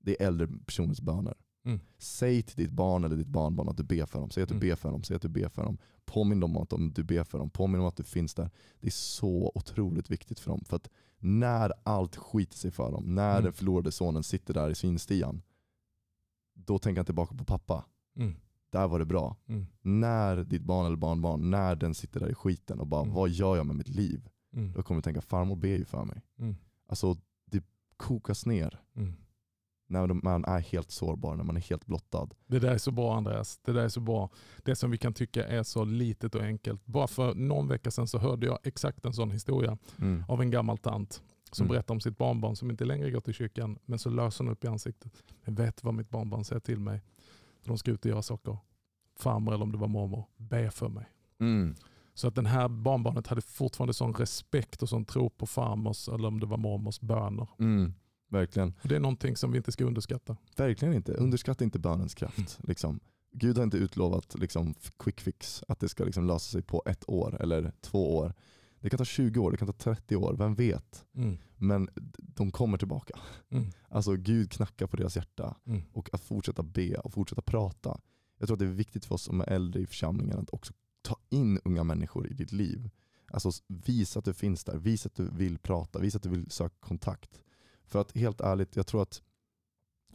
det är äldre personers böner. Mm. Säg till ditt barn eller ditt barnbarn att du ber för dem. Säg att du Mm. ber för dem. Säg att du ber för dem. Påminn dem om att du ber för dem. Påminn om att du finns där. Det är så otroligt viktigt för dem. För att när allt skiter sig för dem, när Mm. den förlorade sonen sitter där i svinstian, då tänker han tillbaka på pappa. Mm. Där var det bra. Mm. När ditt barn eller barnbarn, när den sitter där i skiten och bara Mm. vad gör jag med mitt liv? Då kommer du tänka farmor ber ju för mig. Mm. Alltså det kokas ner. När man är helt sårbar, när man är helt blottad. Det där är så bra Andreas. Det där är så bra. Det som vi kan tycka är så litet och enkelt. Bara för någon vecka sedan så hörde jag exakt en sån historia Mm. av en gammal tant som Mm. berättar om sitt barnbarn som inte längre går till kyrkan men så löser hon upp i ansiktet. Jag vet vad mitt barnbarn säger till mig. De ska ut och göra saker. Farmor eller om det var mormor, be för mig. Mm. Så att den här barnbarnet hade fortfarande sån respekt och sån tro på farmors eller om det var mormors böner. Mm. Verkligen. Och det är någonting som vi inte ska underskatta. Verkligen inte. Underskatta inte bönens kraft. Liksom. Gud har inte utlovat liksom, quick fix, att det ska liksom, lösa sig på ett år eller två år. Det kan ta 20 år, det kan ta 30 år, vem vet? Mm. Men de kommer tillbaka. Mm. Alltså Gud knackar på deras hjärta Mm. och att fortsätta be och fortsätta prata. Jag tror att det är viktigt för oss som är äldre i församlingen att också ta in unga människor i ditt liv. Alltså visa att du finns där, visa att du vill prata, visa att du vill söka kontakt. För att helt ärligt, jag tror att,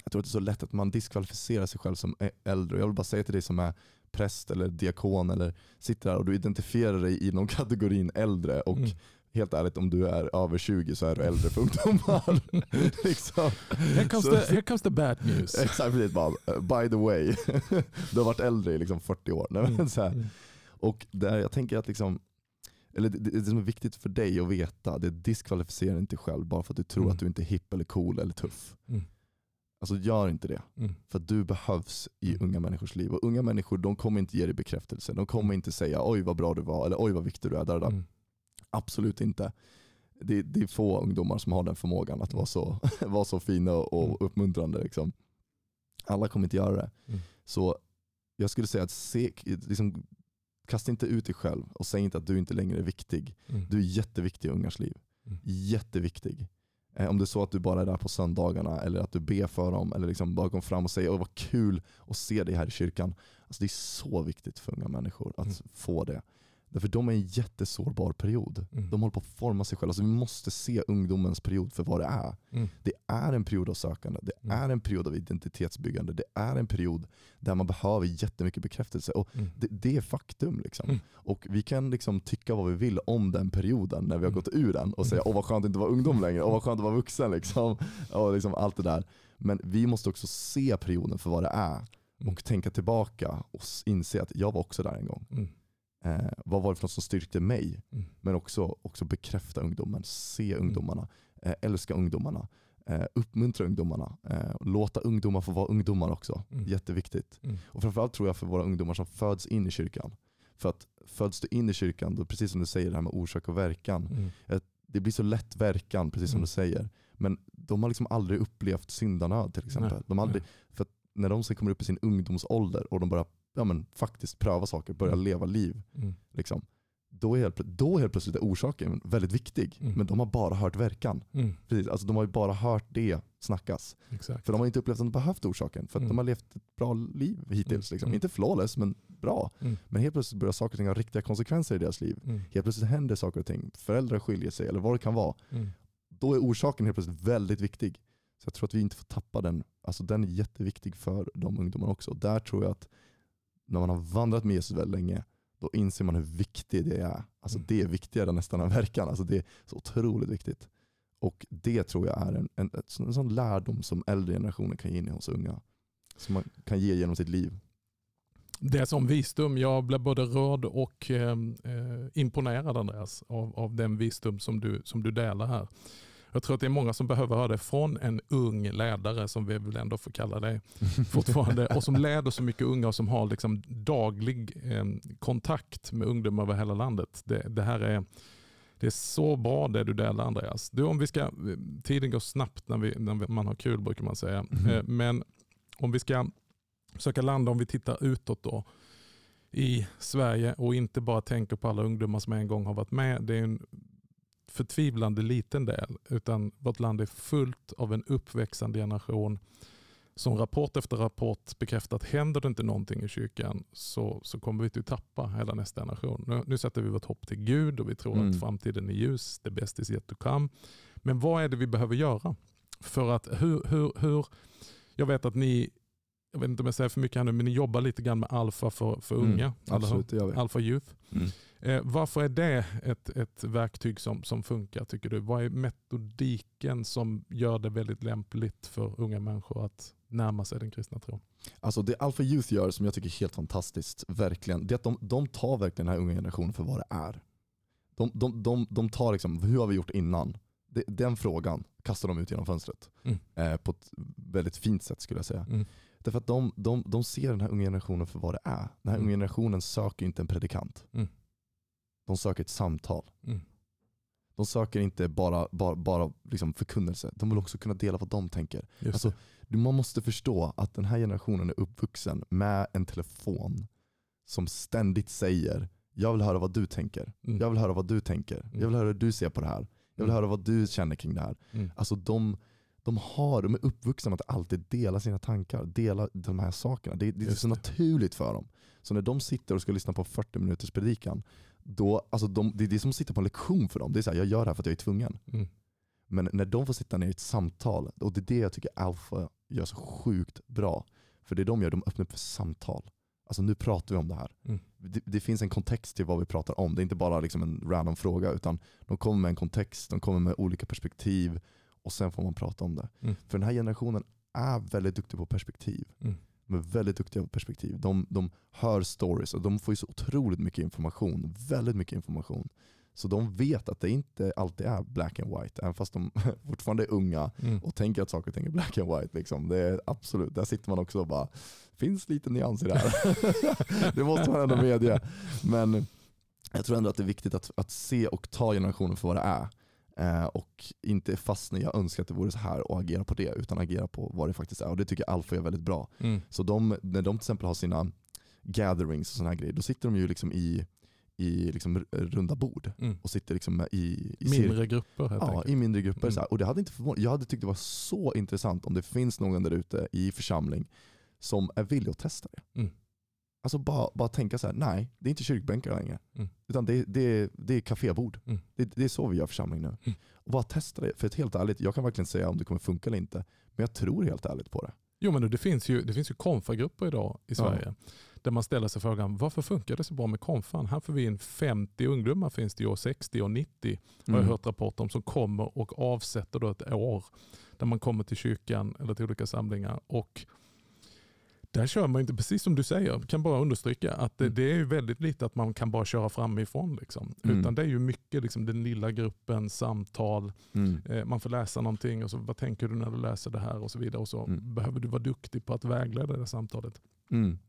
jag tror att det är så lätt att man diskvalificerar sig själv som äldre. Jag vill bara säga till dig som är präst eller diakon eller sitter där och du identifierar dig i någon <laughs> kategorin äldre och Mm. helt ärligt om du är över 20 så är du äldre för ungdomar. <laughs> liksom. Here, comes the, here comes the bad news. <laughs> Exakt, precis. Bara, uh, by the way, du har varit äldre i liksom 40 år. Nej, men så här. Mm. Och där jag tänker att liksom, eller det, det som är viktigt för dig att veta, det är diskvalificera inte själv bara för att du tror Mm. att du inte är hipp eller cool eller tuff. Mm. Alltså gör inte det. Mm. För du behövs i Mm. unga människors liv. Och unga människor de kommer inte ge dig bekräftelse. De kommer inte säga oj vad bra du var eller oj vad viktig du är. Där, där. Mm. Absolut inte. Det, det är få ungdomar som har den förmågan att vara så, <laughs> vara så fina och Mm. uppmuntrande. Liksom. Alla kommer inte göra det. Mm. Så jag skulle säga att se, liksom, kasta inte ut dig själv och säg inte att du inte längre är viktig. Mm. Du är jätteviktig i ungars liv. Mm. Jätteviktig. Eh, om det är så att du bara är där på söndagarna eller att du ber för dem eller liksom bara går fram och säger åh vad kul att se dig här i kyrkan. Alltså det är så viktigt för unga människor att Mm. få det. Därför de är i en jättesårbar period. Mm. De håller på att forma sig själva. Alltså vi måste se ungdomens period för vad det är. Mm. Det är en period av sökande, det Mm. är en period av identitetsbyggande, det är en period där man behöver jättemycket bekräftelse. Och Mm. det, det är faktum. Liksom. Mm. Och vi kan liksom tycka vad vi vill om den perioden när vi har Mm. gått ur den och säga åh vad skönt att inte vara ungdom längre, åh vad skönt att vara vuxen. Liksom. <laughs> Och liksom allt det där. Men vi måste också se perioden för vad det är och tänka tillbaka och inse att jag var också där en gång. Mm. Eh, vad var det för något som styrkte mig? Mm. Men också, också bekräfta ungdomen, se ungdomarna, eh, älska ungdomarna, eh, uppmuntra ungdomarna, eh, låta ungdomar få vara ungdomar också. Mm. Jätteviktigt. Mm. Och framförallt tror jag för våra ungdomar som föds in i kyrkan. För att föds du in i kyrkan, då, precis som du säger det här med orsak och verkan, Mm. det blir så lätt verkan, precis som Mm. du säger. Men de har liksom aldrig upplevt syndanöd till exempel. Nej, De aldrig, för när de sen kommer upp i sin ungdomsålder och de börjar ja, men, faktiskt pröva saker, börjar Mm. leva liv, Mm. liksom, då, är helt, då helt plötsligt är orsaken väldigt viktig. Mm. Men de har bara hört verkan. Mm. Precis, alltså, de har ju bara hört det snackas. Exakt. För de har inte upplevt att de behövt orsaken. För att Mm. de har levt ett bra liv hittills. Liksom. Mm. Inte flawless, men bra. Men helt plötsligt börjar saker och ting ha riktiga konsekvenser i deras liv. Helt plötsligt händer saker och ting. Föräldrar skiljer sig eller vad det kan vara. Då är orsaken helt plötsligt väldigt viktig. Så jag tror att vi inte får tappa den. Alltså den är jätteviktig för de ungdomarna också. Där tror jag att när man har vandrat med Jesus väldigt länge, då inser man hur viktigt det är. Alltså Mm. det är viktigare nästan än verkan. Alltså det är så otroligt viktigt. Och det tror jag är en, en, en sån lärdom som äldre generationer kan ge in hos unga. Som man kan ge genom sitt liv. Det är som visdom. Jag blev både rörd och eh, eh, imponerad Andreas av, av den visdom som du, som du delar här. Jag tror att det är många som behöver höra det från en ung ledare som vi väl ändå får kalla dig <laughs> fortfarande och som leder så mycket unga och som har liksom daglig eh, kontakt med ungdomar över hela landet. Det, det här är, det är så bra det du delar Andreas. Du, om vi ska, tiden går snabbt när, vi, när man har kul brukar man säga. Mhm. Eh, men om vi ska försöka landa om vi tittar utåt då i Sverige och inte bara tänker på alla ungdomar som en gång har varit med. Det är en förtvivlande liten del utan vårt land är fullt av en uppväxande generation som rapport efter rapport bekräftar att händer det inte någonting i kyrkan så, så kommer vi att tappa hela nästa generation. Nu, nu sätter vi vårt hopp till Gud och vi tror Mm. att framtiden är ljus, the best is yet to come. Men vad är det vi behöver göra? För att hur, hur, hur, jag vet att ni jag vet inte om jag säger för mycket här nu, men ni jobbar lite grann med alfa för, för unga. Mm, absolut, det gör vi. Alfa Youth. Mm. Eh, varför är det ett, ett verktyg som, som funkar tycker du? Vad är metodiken som gör det väldigt lämpligt för unga människor att närma sig den kristna tron? Alltså det Alpha Youth gör som jag tycker är helt fantastiskt, verkligen, det är att de, de tar verkligen den här unga generationen för vad det är. De, de, de, de tar liksom, hur har vi gjort innan? Den frågan kastar de ut genom fönstret. Mm. Eh, på ett väldigt fint sätt skulle jag säga. Mm. Därför att de, de, de ser den här unga generationen för vad det är. Den här Mm. unga generationen söker inte en predikant. Mm. De söker ett samtal. Mm. De söker inte bara, bara, bara liksom förkunnelse, de vill också kunna dela vad de tänker. Alltså, Man måste förstå att den här generationen är uppvuxen med en telefon som ständigt säger jag vill höra vad du tänker. Mm. jag vill höra vad du tänker, Mm. jag vill höra hur du ser på det här, jag vill Mm. höra vad du känner kring det här. Mm. Alltså de, de, har, de är uppvuxna med att alltid dela sina tankar, dela de här sakerna. Det, det är så det. naturligt för dem. Så när de sitter och ska lyssna på 40 minuters predikan, då, alltså de, det är det som att sitta på en lektion för dem. Det är så här, jag gör det här för att jag är tvungen. Mm. Men när de får sitta ner i ett samtal, och det är det jag tycker Alpha gör så sjukt bra. För det de gör, de öppnar upp för samtal. Alltså nu pratar vi om det här. Mm. Det, det finns en kontext till vad vi pratar om. Det är inte bara liksom en random fråga, utan de kommer med en kontext, de kommer med olika perspektiv och sen får man prata om det. Mm. För den här generationen är väldigt duktig på perspektiv. Mm. De är väldigt duktiga på perspektiv. De, de hör stories och de får ju så otroligt mycket information. Väldigt mycket information. Så de vet att det inte alltid är black and white, även fast de <laughs> fortfarande är unga Mm. och tänker att saker och ting är black and white. Liksom. Det är absolut, där sitter man också och bara, finns lite nyans i det här. <laughs> det måste man ändå medge. Men jag tror ändå att det är viktigt att, att se och ta generationen för vad det är. Eh, och inte fastna jag önskar att det vore så här och agera på det, utan agera på vad det faktiskt är. Och det tycker jag Alfa är väldigt bra. Mm. Så de, när de till exempel har sina gatherings och såna här grejer, då sitter de ju liksom i, i liksom runda bord Mm. och sitter liksom i, i Mindre grupper helt Ja, enkelt. i mindre grupper. Mm. Och det hade inte förvånat. Jag hade tyckt det var så intressant om det finns någon där ute i församling som är villig att testa det. Mm. Alltså bara, bara tänka så här: nej det är inte kyrkbänkar längre. Mm. Utan det, det, det är kafébord. Mm. Det, det är så vi gör församling nu. Mm. Och bara testa det. För att helt ärligt, jag kan verkligen säga om det kommer funka eller inte. Men jag tror helt ärligt på det. Jo men det finns ju, det finns ju konfagrupper idag i Sverige. Där man ställer sig frågan varför funkar det så bra med konfan? Här får vi in 50 ungdomar finns det ju och 60 och 90 har Mm. jag hört rapporter om som kommer och avsätter då ett år där man kommer till kyrkan eller till olika samlingar. Och där kör man inte, precis som du säger, kan bara understryka att det, Mm. det är ju väldigt lite att man kan bara köra framifrån. Liksom. Mm. Utan det är ju mycket liksom, den lilla gruppen, samtal, Mm. eh, man får läsa någonting och så vad tänker du när du läser det här och så vidare. Och så Mm. behöver du vara duktig på att vägleda det samtalet. Mm.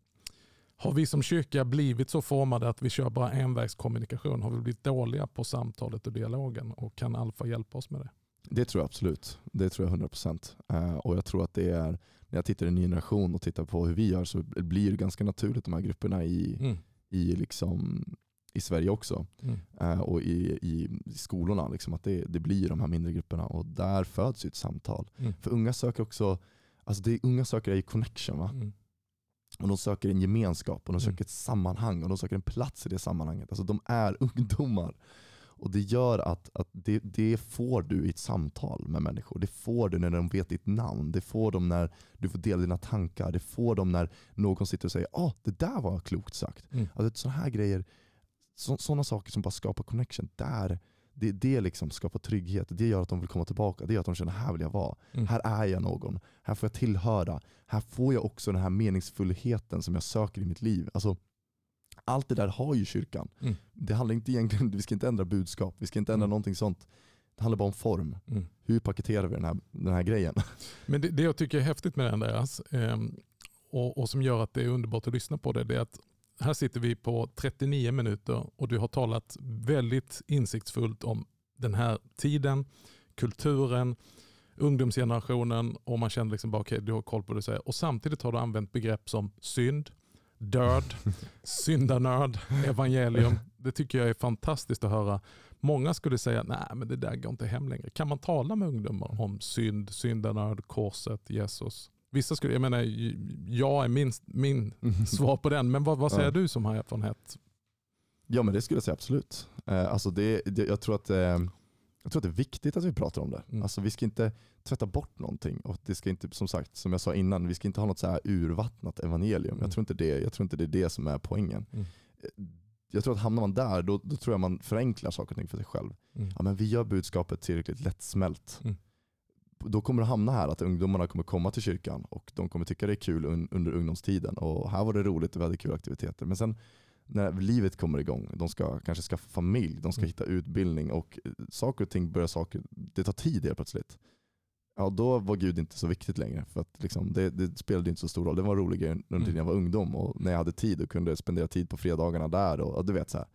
Har vi som kyrka blivit så formade att vi kör bara envägskommunikation? Har vi blivit dåliga på samtalet och dialogen? Och kan Alfa hjälpa oss med det? Det tror jag absolut. Det tror jag 100%. Uh, och jag tror att det är, när jag tittar i en ny generation och tittar på hur vi gör så blir det ganska naturligt de här grupperna i, Mm. i, liksom, i Sverige också. Mm. Eh, och i, i, skolorna. Liksom, att det, det blir de här mindre grupperna och där föds ju ett samtal. Mm. För unga söker också, alltså det unga söker är ju connection va? Mm. Och de söker en gemenskap och de Mm. söker ett sammanhang och de söker en plats i det sammanhanget. Alltså de är <laughs> ungdomar. Och det gör att, att det, det får du i ett samtal med människor. Det får du när de vet ditt namn. Det får de när du får dela dina tankar. Det får de när någon sitter och säger ah, det där var klokt sagt. Mm. Alltså, sådana här grejer, sådana saker som bara skapar connection, där, det, det liksom skapar trygghet. Det gör att de vill komma tillbaka. Det gör att de känner här vill jag vara. Mm. Här är jag någon. Här får jag tillhöra. Här får jag också den här meningsfullheten som jag söker i mitt liv. Alltså, allt det där har ju kyrkan. Mm. Det handlar inte egentligen, vi ska inte ändra budskap, vi ska inte ändra Mm. någonting sånt. Det handlar bara om form. Mm. Hur paketerar vi den här, den här grejen? <laughs> Men det, det jag tycker är häftigt med det Andreas ehm, och, och som gör att det är underbart att lyssna på det, det är att här sitter vi på 39 minuter och du har talat väldigt insiktsfullt om den här tiden, kulturen, ungdomsgenerationen och man känner liksom bara okej, du har koll på det. Och samtidigt har du använt begrepp som synd, död, syndanörd, evangelium. Det tycker jag är fantastiskt att höra. Många skulle säga nej men det där går inte hem längre. Kan man tala med ungdomar om synd, syndanörd, korset, Jesus? Vissa skulle, jag menar, jag är min, min <laughs> svar på den, men vad, vad säger Ja. du som har erfarenhet? Ja men det skulle jag säga absolut. Eh, alltså det, det, jag tror att eh, jag tror att det är viktigt att vi pratar om det. Mm. Alltså, vi ska inte tvätta bort någonting. Och det ska inte, som sagt, som jag sa innan, vi ska inte ha något så här urvattnat evangelium. Mm. Jag, tror inte det, jag tror inte det är det som är poängen. Mm. Jag tror att hamnar man där, då, då tror jag man förenklar saker och ting för sig själv. Mm. Ja, men vi gör budskapet tillräckligt lättsmält. Mm. Då kommer det hamna här att ungdomarna kommer komma till kyrkan och de kommer tycka det är kul un, under ungdomstiden. Och här var det roligt och vi hade kul aktiviteter. Men sen när livet kommer igång, de ska kanske skaffa familj, de ska Mm. hitta utbildning och eh, saker och ting börjar saker, det tar tid helt plötsligt. Ja, då var Gud inte så viktigt längre. För att liksom, det, det spelade inte så stor roll. Det var en rolig grej under Mm. tiden jag var ungdom och när jag hade tid och kunde spendera tid på fredagarna där. Och, och du vet så här.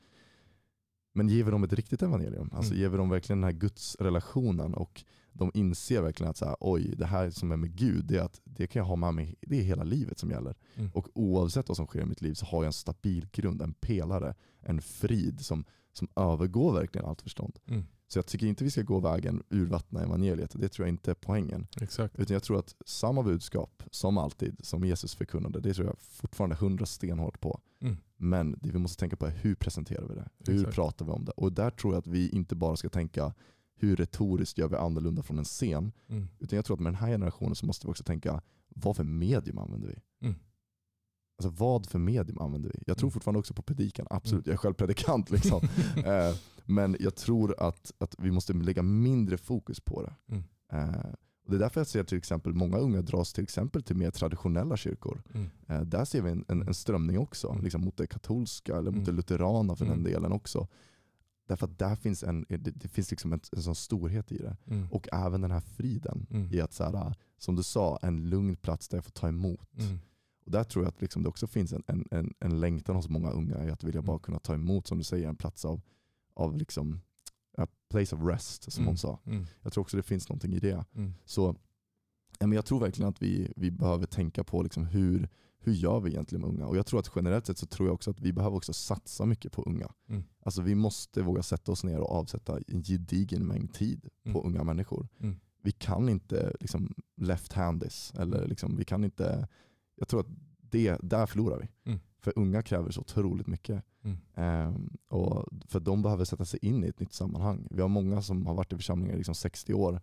Men ger vi dem ett riktigt evangelium? Alltså Mm. ger vi dem verkligen den här Guds relationen och de inser verkligen att så här, oj, det här som är med Gud, det, är att, det kan jag ha med mig, det är hela livet som gäller. Mm. Och oavsett vad som sker i mitt liv så har jag en stabil grund, en pelare, en frid som, som övergår verkligen allt förstånd. Mm. Så jag tycker inte vi ska gå vägen urvattna evangeliet, det tror jag inte är poängen. Exakt. Utan jag tror att samma budskap, som alltid, som Jesus förkunnade, det tror jag fortfarande hundra stenhårt på. Mm. Men det vi måste tänka på är hur presenterar vi det? Hur Exakt. pratar vi om det? Och där tror jag att vi inte bara ska tänka hur retoriskt gör vi annorlunda från en scen? Mm. Utan jag tror att med den här generationen så måste vi också tänka, vad för medium använder vi? Mm. Alltså vad för medium använder vi? Jag tror Mm. fortfarande också på predikan, absolut. Jag är själv predikant. Liksom. <laughs> eh, men jag tror att, att vi måste lägga mindre fokus på det. Mm. Eh, och det är därför jag ser till exempel många unga dras till exempel till mer traditionella kyrkor. Mm. Eh, där ser vi en, en, en strömning också, Mm. liksom mot det katolska eller mot Mm. det luterana för den Mm. delen också. Därför att där finns en, det, det finns liksom en, en sån storhet i det. Mm. Och även den här friden Mm. i att, så här, som du sa, en lugn plats där jag får ta emot. Mm. Och där tror jag att liksom det också finns en, en, en, en längtan hos många unga i att vilja bara Mm. kunna ta emot, som du säger, en plats av, av liksom, a place of rest, som Mm. hon sa. Mm. Jag tror också det finns någonting i det. Mm. Så men jag tror verkligen att vi, vi behöver tänka på liksom hur, hur gör vi egentligen med unga? Och jag tror att generellt sett så tror jag också att vi behöver också satsa mycket på unga. Mm. Alltså vi måste våga sätta oss ner och avsätta en gedigen mängd tid på Mm. unga människor. Mm. Vi kan inte liksom left-hand this. Eller liksom, vi kan inte, jag tror att det, där förlorar vi. Mm. För unga kräver så otroligt mycket. Mm. Ehm, och för de behöver sätta sig in i ett nytt sammanhang. Vi har många som har varit i församlingar i liksom 60 år.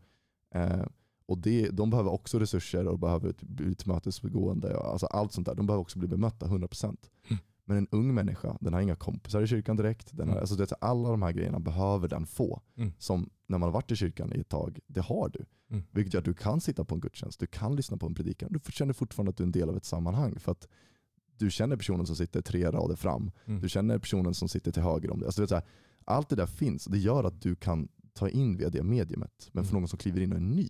Ehm, och det, de behöver också resurser och behöver bli tillmötesgående. och Alltså allt sånt där. De behöver också bli bemötta 100%. Mm. Men en ung människa, den har inga kompisar i kyrkan direkt. Den har, Mm. alltså det, alla de här grejerna behöver den få. Mm. Som när man har varit i kyrkan i ett tag, det har du. Mm. Vilket gör att du kan sitta på en gudstjänst, du kan lyssna på en predikan. Du känner fortfarande att du är en del av ett sammanhang. För att du känner personen som sitter tre rader fram. Mm. Du känner personen som sitter till höger om dig. Alltså det här, allt det där finns. Det gör att du kan ta in via det mediumet. Men för Mm. någon som kliver in och är ny,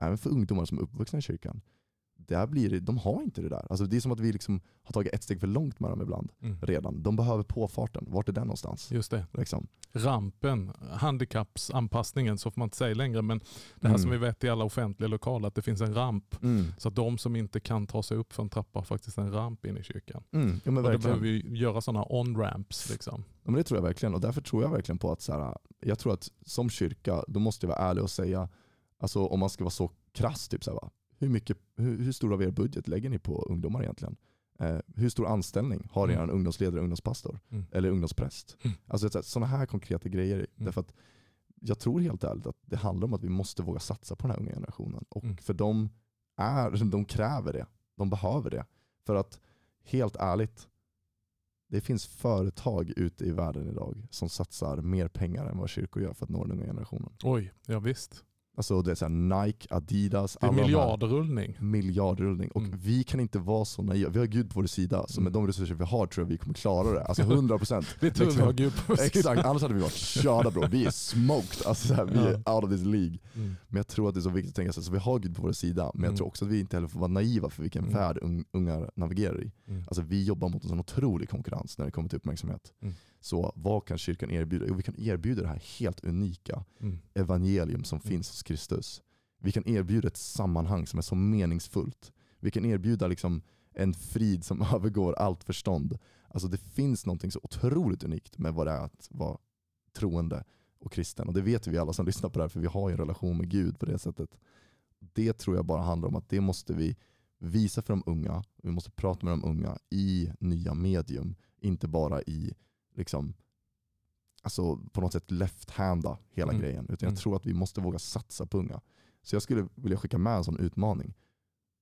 även för ungdomar som är uppvuxna i kyrkan, där blir det, de har inte det där. Alltså det är som att vi liksom har tagit ett steg för långt med dem ibland Mm. redan. De behöver påfarten. Vart är den någonstans? Just det. Liksom. Rampen, handikappsanpassningen så får man inte säga längre men det här Mm. som vi vet i alla offentliga lokaler att det finns en ramp Mm. så att de som inte kan ta sig upp för en trappa har faktiskt en ramp in i kyrkan. Mm. Ja, men Och då behöver vi göra sådana on-ramps. Liksom. Ja, men det tror jag verkligen. Och därför tror jag verkligen på att, så här, jag tror att som kyrka, då måste jag vara ärlig och säga, alltså om man ska vara så krass, typ så här, va? Hur, mycket, hur, hur stor av er budget lägger ni på ungdomar egentligen? Eh, hur stor anställning har Mm. er ungdomsledare, ungdomspastor Mm. eller ungdomspräst? Mm. Alltså sådana här konkreta grejer. Därför att jag tror helt ärligt att det handlar om att vi måste våga satsa på den här unga generationen. Och Mm. för de, är, <laughs> de kräver det. De behöver det. För att helt ärligt, det finns företag ute i världen idag som satsar mer pengar än vad kyrkor gör för att nå den unga generationen. Oj, ja visst. Alltså det är så Nike, Adidas, Det är miljardrullning. miljardrullning. Och Mm. vi vi kan inte vara så naiva. Vi har Gud på vår sida, så med Mm. de resurser vi har tror jag vi kommer klara det. Alltså 100%. <laughs> Det är tur vi Liksom. har Gud på oss. Exakt, annars hade vi varit körda bror. Vi är smoked. Alltså, så här, vi är out of this League. Mm. Men jag tror att det är så viktigt att tänka sig, så vi har Gud på vår sida, men jag Mm. tror också att vi inte heller får vara naiva för vilken Mm. värld un, unga navigerar i. Mm. Alltså vi jobbar mot en sån otrolig konkurrens när det kommer till uppmärksamhet. Mm. Så vad kan kyrkan erbjuda? Jo, vi kan erbjuda det här helt unika Mm. evangelium som Mm. finns hos Kristus. Vi kan erbjuda ett sammanhang som är så meningsfullt. Vi kan erbjuda liksom en frid som <laughs> övergår allt förstånd. Alltså det finns någonting så otroligt unikt med vad det är att vara troende och kristen. Och det vet vi alla som <laughs> lyssnar på det här, för vi har ju en relation med Gud på det sättet. Det tror jag bara handlar om att det måste vi visa för de unga. Vi måste prata med de unga i nya medium, inte bara i liksom alltså, på något sätt left-handa hela Mm. grejen. Utan jag Mm. tror att vi måste våga satsa på unga. Så jag skulle vilja skicka med en sån utmaning.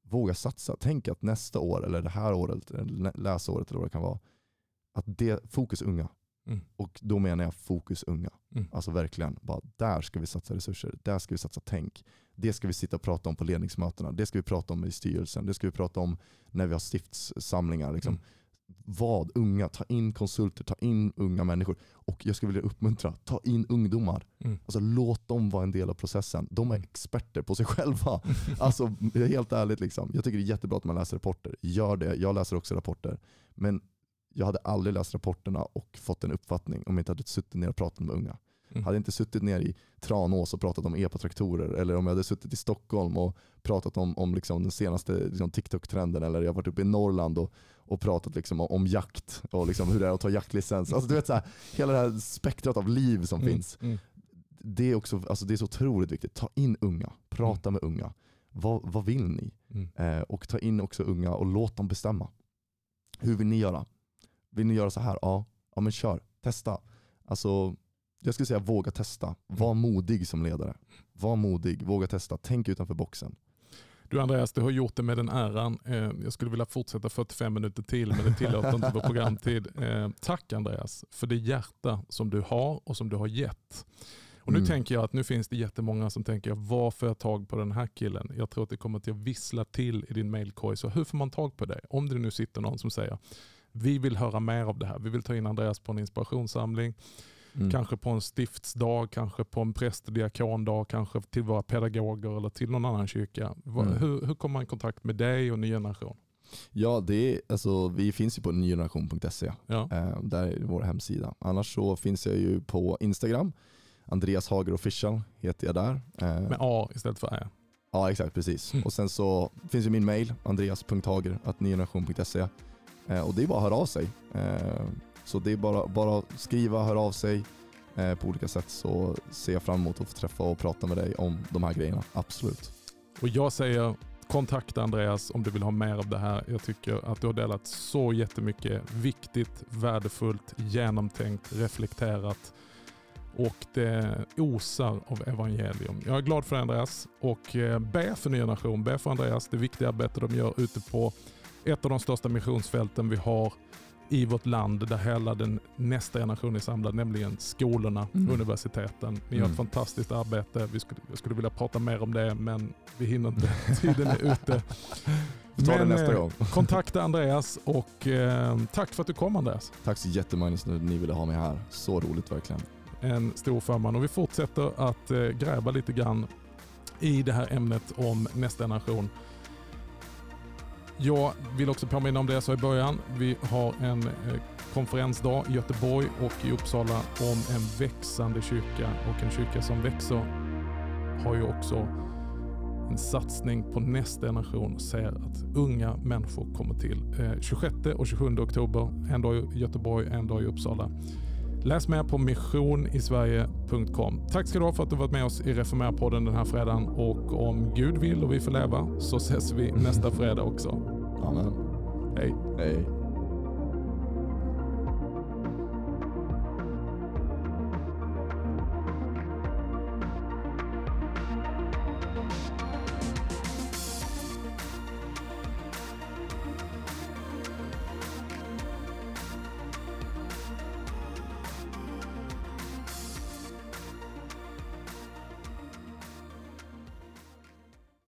Våga satsa. Tänk att nästa år, eller det här året, eller läsåret eller vad det kan vara, att det, fokus unga. Mm. Och då menar jag fokus unga. Mm. Alltså verkligen, bara, där ska vi satsa resurser, där ska vi satsa tänk. Det ska vi sitta och prata om på ledningsmötena, det ska vi prata om i styrelsen, det ska vi prata om när vi har stiftssamlingar. Liksom. Mm. Vad? Unga, ta in konsulter, ta in unga människor. Och jag skulle vilja uppmuntra, ta in ungdomar. Mm. Alltså, låt dem vara en del av processen. De är Mm. experter på sig <laughs> själva. Alltså helt ärligt, liksom. jag tycker det är jättebra att man läser rapporter. Gör det, jag läser också rapporter. Men jag hade aldrig läst rapporterna och fått en uppfattning om jag inte hade suttit ner och pratat med unga. Mm. Hade jag inte suttit ner i Tranås och pratat om epatraktorer eller om jag hade suttit i Stockholm och pratat om, om liksom den senaste liksom TikTok-trenden eller jag varit uppe i Norrland och, och pratat liksom om, om jakt och liksom hur det är att ta jaktlicens. Alltså, du vet, så här, hela det här spektrat av liv som Mm. finns. Mm. Det är, också, alltså, det är så otroligt viktigt. Ta in unga, prata med unga. Vad, vad vill ni? Mm. Eh, och ta in också unga och låt dem bestämma. Hur vill ni göra? Vill ni göra så här? Ja, ja men kör. Testa. Alltså, jag skulle säga våga testa. Var modig som ledare. Var modig, våga testa. Tänk utanför boxen. Du Andreas, du har gjort det med den äran. Eh, Jag skulle vilja fortsätta 45 minuter till men det tillåter inte vår programtid. <laughs> Eh, Tack Andreas för det hjärta som du har och som du har gett. Och nu Mm. tänker jag att nu finns det jättemånga som tänker var får jag tag på den här killen? Jag tror att det kommer att vissla till i din mailkorg. Så hur får man tag på dig? Om det nu sitter någon som säger vi vill höra mer av det här. Vi vill ta in Andreas på en inspirationssamling. Mm. Kanske på en stiftsdag, kanske på en präst och diakondag, kanske till våra pedagoger eller till någon annan kyrka. Mm. Hur, hur kommer man i kontakt med dig och Ny Generation? Ja, det är, alltså, vi finns ju på nygeneration.se. Ja. Eh, där är vår hemsida. Annars så finns jag ju på Instagram. Andreas Hager official heter jag där. Eh, Med A istället för Ä. Ja exakt, precis. Mm. Och sen så finns ju min mail, andreas.hager.nygeneration.se eh, och det är bara att höra av sig. Eh, så det är bara, bara att skriva, höra av sig eh, på olika sätt så ser jag fram emot att få träffa och prata med dig om de här grejerna. Absolut. Och jag säger kontakta Andreas om du vill ha mer av det här. Jag tycker att du har delat så jättemycket viktigt, värdefullt, genomtänkt, reflekterat och det osar av evangelium. Jag är glad för det Andreas och eh, be för Ny Generation, be för Andreas, det viktiga arbete de gör ute på ett av de största missionsfälten vi har i vårt land där hela den nästa generation är samlad, nämligen skolorna, Mm. universiteten. Ni gör Mm. ett fantastiskt arbete. Vi skulle, jag skulle vilja prata mer om det men vi hinner inte. <laughs> Tiden är ute. Vi tar Men, det nästa eh, gång. <laughs> Kontakta Andreas och eh, tack för att du kom Andreas. Tack så jättemycket för att ni ville ha mig här. Så roligt verkligen. En stor förmån och vi fortsätter att eh, gräva lite grann i det här ämnet om nästa generation. Jag vill också påminna om det jag sa i början. Vi har en eh, konferensdag i Göteborg och i Uppsala om en växande kyrka och en kyrka som växer har ju också en satsning på nästa generation och ser att unga människor kommer till. Eh, 26 och 27 oktober, en dag i Göteborg, en dag i Uppsala. Läs mer på missionisverige.com. Tack ska du ha för att du varit med oss i Reformera-podden den här fredagen och om Gud vill och vi får leva så ses vi nästa <laughs> fredag också. Amen. Hej! Hej.